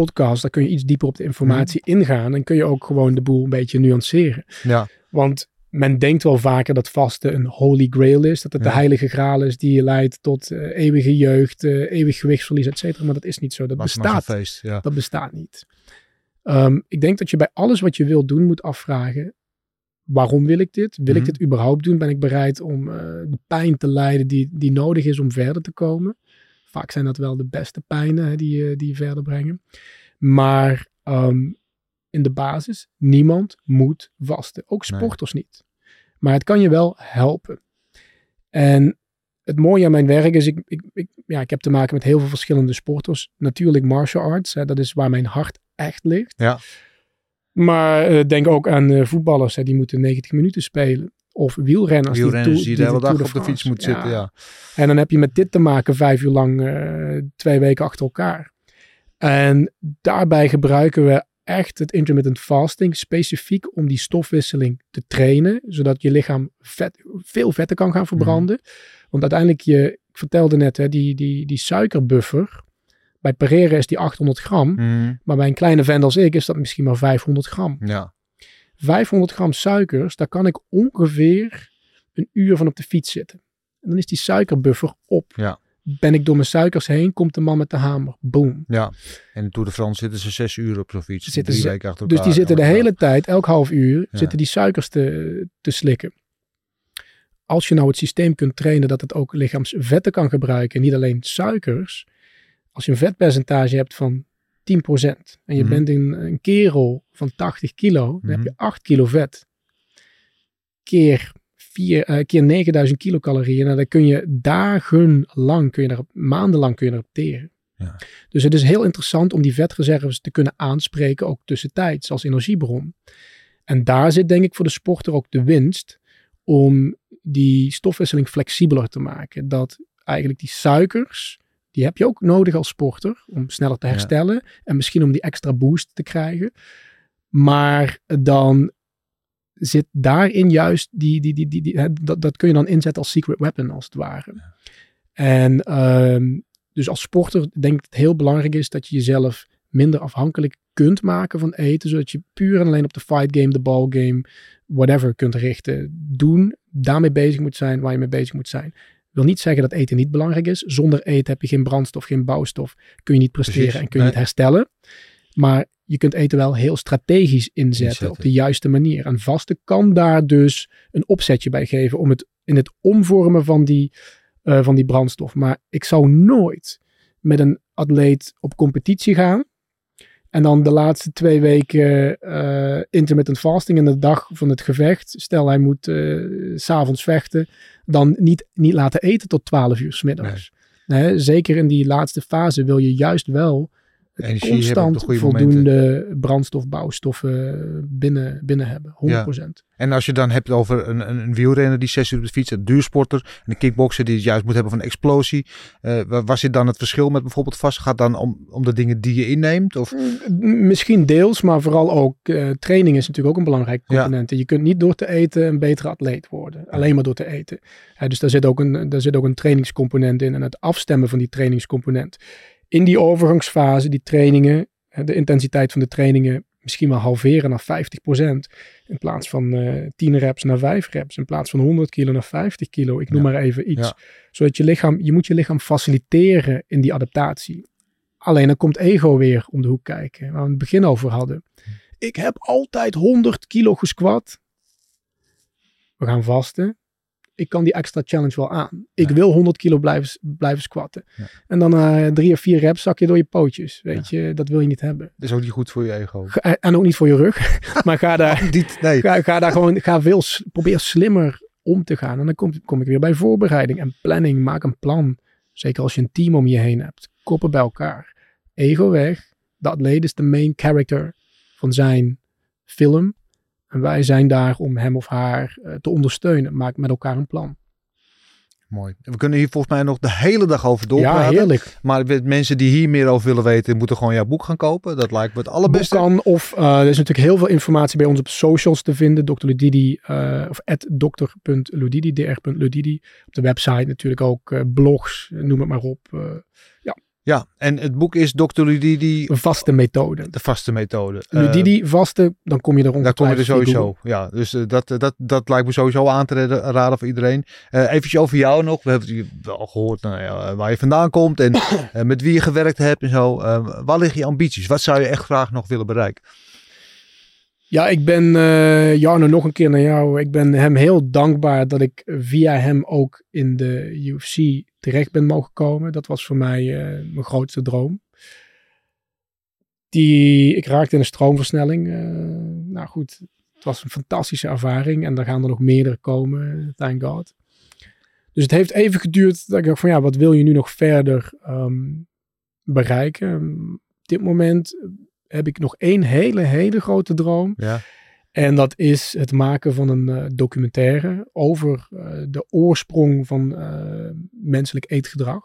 podcasts, daar kun je iets dieper op de informatie Mhm. ingaan. En kun je ook gewoon de boel een beetje nuanceren. Ja, Want men denkt wel vaker dat vasten een holy grail is. Dat het Ja. de heilige graal is die je leidt tot eh, eeuwige jeugd, eh, eeuwig gewichtsverlies, et cetera. Maar dat is niet zo. Dat maar bestaat. feest. Ja. Dat bestaat niet. Ehm, ik denk dat je bij alles wat je wilt doen moet afvragen. Waarom wil ik dit? Wil Mhm. ik dit überhaupt doen? Ben ik bereid om eh, de pijn te lijden die, die nodig is om verder te komen? Vaak zijn dat wel de beste pijnen hè, die, je- die je verder brengen. Maar ehm, in de basis, niemand moet vasten. Ook Nee. sporters niet. Maar het kan je wel helpen. En het mooie aan mijn werk is, ik, ik, ik, ja, ik heb te maken met heel veel verschillende sporters. Natuurlijk martial arts, hè, dat is waar mijn hart echt ligt. Ja. Maar eh, denk ook aan eh, voetballers, hè, die moeten 90 minuten spelen. Of wielrenners. Wielrenners die de hele dag op de fiets France. moet zitten. Ja. En dan heb je met dit te maken vijf uur lang, eh, twee weken achter elkaar. En daarbij gebruiken we echt het intermittent fasting specifiek om die stofwisseling te trainen, zodat je lichaam vet, veel vetten kan gaan verbranden. Want uiteindelijk, je, ik vertelde net, hè, die, die, die suikerbuffer, bij Pereira is die 800 gram, Mhm. maar bij een kleine vent als ik is dat misschien maar 500 gram. ja. 500 gram suikers, daar kan ik ongeveer een uur van op de fiets zitten. En dan is die suikerbuffer op. Ja. Ben ik door mijn suikers heen, komt de man met de hamer. Boom. Ja, en in Tour de France zitten ze zes uur op zo'n fiets. Ze zitten drie ze- weken achter Dus die zitten de hele tijd, elk half uur, Ja. zitten die suikers te, te slikken. Als je nou het systeem kunt trainen dat het ook lichaamsvetten kan gebruiken, niet alleen suikers. Als je een vetpercentage hebt van 10% en je Mhm. bent een, een kerel van 80 kilo, dan Mhm. heb je 8 kilo vet. Keer, vier, eh, keer 9000 kilocalorieën. Nou, dan kun je dagenlang, kun je daarop, maandenlang kun je erop teren. Ja. Dus het is heel interessant om die vetreserves te kunnen aanspreken, ook tussentijds als energiebron. En daar zit denk ik voor de sporter ook de winst om die stofwisseling flexibeler te maken. Dat eigenlijk die suikers, die heb je ook nodig als sporter om sneller te Ja. herstellen en misschien om die extra boost te krijgen. Maar dan zit daarin juist die, die, die, die, die, hè, dat, dat kun je dan inzetten als secret weapon als het ware. En ehm, dus als sporter denk ik dat het heel belangrijk is dat je jezelf minder afhankelijk kunt maken van eten, zodat je puur en alleen op de fight game, de ball game, whatever kunt richten. Doen, daarmee bezig moet zijn waar je mee bezig moet zijn. Wil niet zeggen dat eten niet belangrijk is. Zonder eten heb je geen brandstof, geen bouwstof. Kun je niet presteren Precies, en kun je nee. niet herstellen. Maar je kunt eten wel heel strategisch inzetten, Inzetten. op de juiste manier. En vasten kan daar dus een opzetje bij geven om het in het omvormen van die, eh, van die brandstof. Maar ik zou nooit met een atleet op competitie gaan. En dan de laatste twee weken eh intermittent fasting en de dag van het gevecht. Stel hij moet eh, s s'avonds vechten. Dan niet, niet laten eten tot 12 uur 's middags. Nee, zeker in die laatste fase wil je juist wel Energie hebben constant goede voldoende brandstof, bouwstoffen binnen, binnen hebben. 100%. En als je dan hebt over een, een, een wielrenner die zes uur op de fiets, een duursporter, en een kickboxer die het juist moet hebben van explosie. eh wa- waar zit dan het verschil met bijvoorbeeld vast? Gaat dan om, om de dingen die je inneemt? Of, M- Misschien deels, maar vooral ook eh, training is natuurlijk ook een belangrijke Ja. component. Je kunt niet door te eten een betere atleet worden. Alleen maar door te eten. Dus daar zit, ook een, daar zit ook een trainingscomponent in. En het afstemmen van die trainingscomponent in die overgangsfase, die trainingen, de intensiteit van de trainingen misschien wel halveren naar 50%. In plaats van eh 10 reps naar 5 reps. In plaats van 100 kilo naar 50 kilo. Ik noem Ja. maar even iets. Ja. Zodat je lichaam, je moet je lichaam faciliteren in die adaptatie. Alleen dan komt ego weer om de hoek kijken. Waar we het begin over hadden. Ik heb altijd 100 kilo gesquat. We gaan vasten. Ik kan die extra challenge wel aan. Ik Ja. wil 100 kilo blijven, blijven squatten. Ja. En dan na drie of vier reps zak je door je pootjes. Weet je, dat wil je niet hebben. Dat is ook niet goed voor je ego. Ga- en ook niet voor je rug. [LAUGHS] maar ga daar, [LAUGHS] Niet, nee. ga, ga daar gewoon, ga veel, probeer slimmer om te gaan. En dan kom, kom ik weer bij voorbereiding en planning. Maak een plan. Zeker als je een team om je heen hebt. Koppen bij elkaar. Ego weg. De atleet is de main character van zijn film. En wij zijn daar om hem of haar eh, te ondersteunen. Maak met elkaar een plan. Mooi. We kunnen hier volgens mij nog de hele dag over Ja, doorpraten. heerlijk. maar mensen die hier meer over willen weten, moeten gewoon jouw boek gaan kopen. Dat lijkt me het allerbeste. Boek kan of eh, er is natuurlijk heel veel informatie bij ons op socials te vinden. Dr. Ludidi eh, of dr.ludidi, dr.ludidi. Op de website natuurlijk ook blogs, noem het maar op. eh, Ja, en het boek is Dr. Ludidi, een vaste methode. de vaste methode. Eh, Ludidi, vaste, dan kom je er Daar kom je er sowieso. Ja, dus eh, dat, eh, dat, dat lijkt me sowieso aan te raden voor iedereen. Eh even over jou nog. We hebben het wel gehoord nou ja, waar je vandaan komt en [COUGHS] eh, met wie je gewerkt hebt en zo. Eh, waar liggen je ambities? Wat zou je echt graag nog willen bereiken? Ja, ik ben Jarno nog een keer naar jou. Ik ben hem heel dankbaar dat ik via hem ook in de UFC terecht ben mogen komen. Dat was voor mij uh, mijn grootste droom. Die, ik raakte in een stroomversnelling. Uh, nou goed, het was een fantastische ervaring. En daar gaan er nog meerdere komen, thank God. Dus het heeft even geduurd dat ik dacht van ja, wat wil je nu nog verder um, bereiken? Op dit moment heb ik nog één hele, hele grote droom. Ja. En dat is het maken van een uh, documentaire over uh, de oorsprong van uh, menselijk eetgedrag.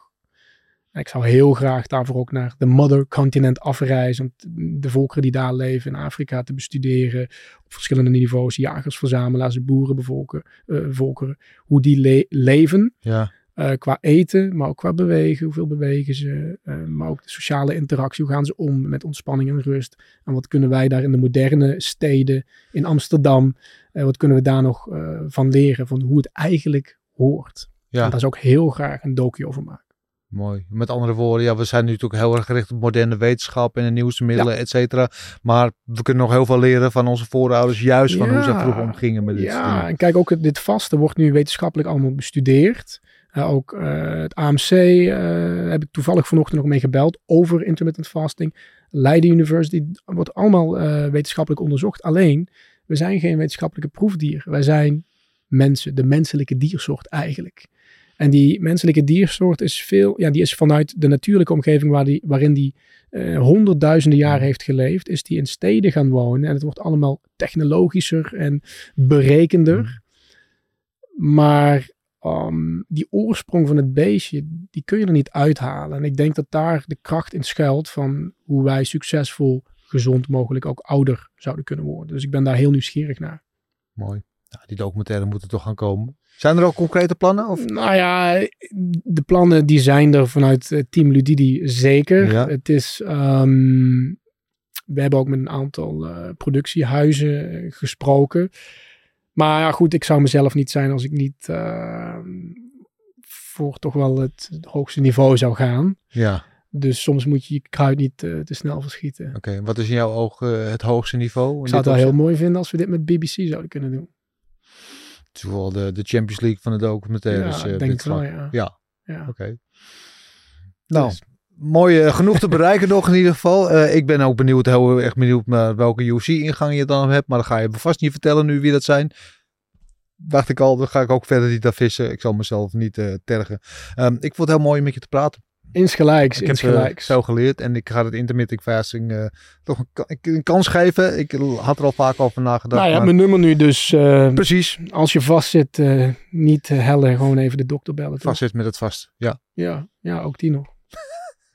Ik zou heel graag daarvoor ook naar de mother continent afreizen. Om de volkeren die daar leven in Afrika te bestuderen. Op verschillende niveaus. Jagers, verzamelaars, boerenvolkeren. hoe die le leven. Ja. Uh, qua eten, maar ook qua bewegen. Hoeveel bewegen ze? Uh, maar ook de sociale interactie. Hoe gaan ze om met ontspanning en rust? En wat kunnen wij daar in de moderne steden, in Amsterdam, uh, wat kunnen we daar nog van leren? Van hoe het eigenlijk hoort. Ja. En daar is ook heel graag een docu over maken. Mooi. Met andere woorden, ja, we zijn nu natuurlijk heel erg gericht op moderne wetenschap en de nieuwste middelen, ja. et cetera. Maar we kunnen nog heel veel leren van onze voorouders, juist van ja. hoe ze vroeger omgingen met dit. Ja, en kijk ook dit vaste wordt nu wetenschappelijk allemaal bestudeerd. Uh, ook uh, het AMC uh, heb ik toevallig vanochtend nog mee gebeld over intermittent fasting. Leiden University wordt allemaal wetenschappelijk onderzocht. Alleen, we zijn geen wetenschappelijke proefdier. Wij zijn mensen, de menselijke diersoort eigenlijk. En die menselijke diersoort is veel, ja, die is vanuit de natuurlijke omgeving waar die, waarin die uh, honderdduizenden jaren heeft geleefd, is die in steden gaan wonen. En het wordt allemaal technologischer en berekender. Maar um, die oorsprong van het beestje, die kun je er niet uithalen. En ik denk dat daar de kracht in schuilt van hoe wij succesvol, gezond mogelijk ook ouder zouden kunnen worden. Dus ik ben daar heel nieuwsgierig naar. Mooi. Nou, die documentaire moeten toch gaan komen. Zijn er ook concrete plannen? Of? Nou ja, de plannen die zijn er vanuit uh, Team Ludidi zeker. Ja. Het is, um, we hebben ook met een aantal uh, productiehuizen gesproken. Maar ja, goed, ik zou mezelf niet zijn als ik niet uh, voor toch wel het, hoogste niveau zou gaan. Ja. Dus soms moet je je kruid niet uh, te snel verschieten. Oké, okay, wat is in jouw oog uh, het hoogste niveau? Ik zou het wel heel mooi vinden als we dit met BBC zouden kunnen doen. Het is wel de, de Champions League van de documentaires. Ja, ik denk het wel, ja. Ja, ja. oké. Okay. Nou, dus. Mooi uh, genoeg te bereiken nog in ieder geval. Uh, ik ben ook benieuwd, heel erg benieuwd naar welke UFC-ingang je dan hebt. Maar dat ga je vast niet vertellen nu wie dat zijn. Dacht ik al, dan ga ik ook verder niet daar vissen. Ik zal mezelf niet uh, tergen. Um, ik vond het heel mooi met je te praten. Insgelijks, ik insgelijks. heb zo geleerd en ik ga het intermittent fasting toch een, een, kans geven. Ik had er al vaak over nagedacht. Nou ja, maar... mijn nummer nu dus. Precies. Als je vast zit, niet hellen, gewoon even de dokter bellen. Vast zit met het vast, ja. Ja, ja ook die nog.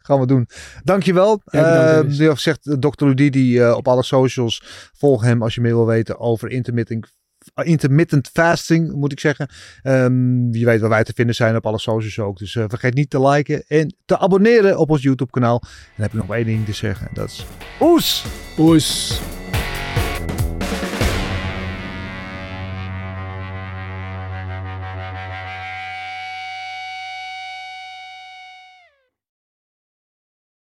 Gaan we doen. Dankjewel. Ja, uh, je zegt Dr. Ludidi uh, op alle socials. Volg hem als je meer wil weten over intermittent intermittent fasting, moet ik zeggen. Um, je weet waar wij te vinden zijn op alle socials ook. Dus vergeet niet te liken en te abonneren op ons YouTube kanaal. En dan heb ik nog één ding te zeggen. Dat is oes! Oes!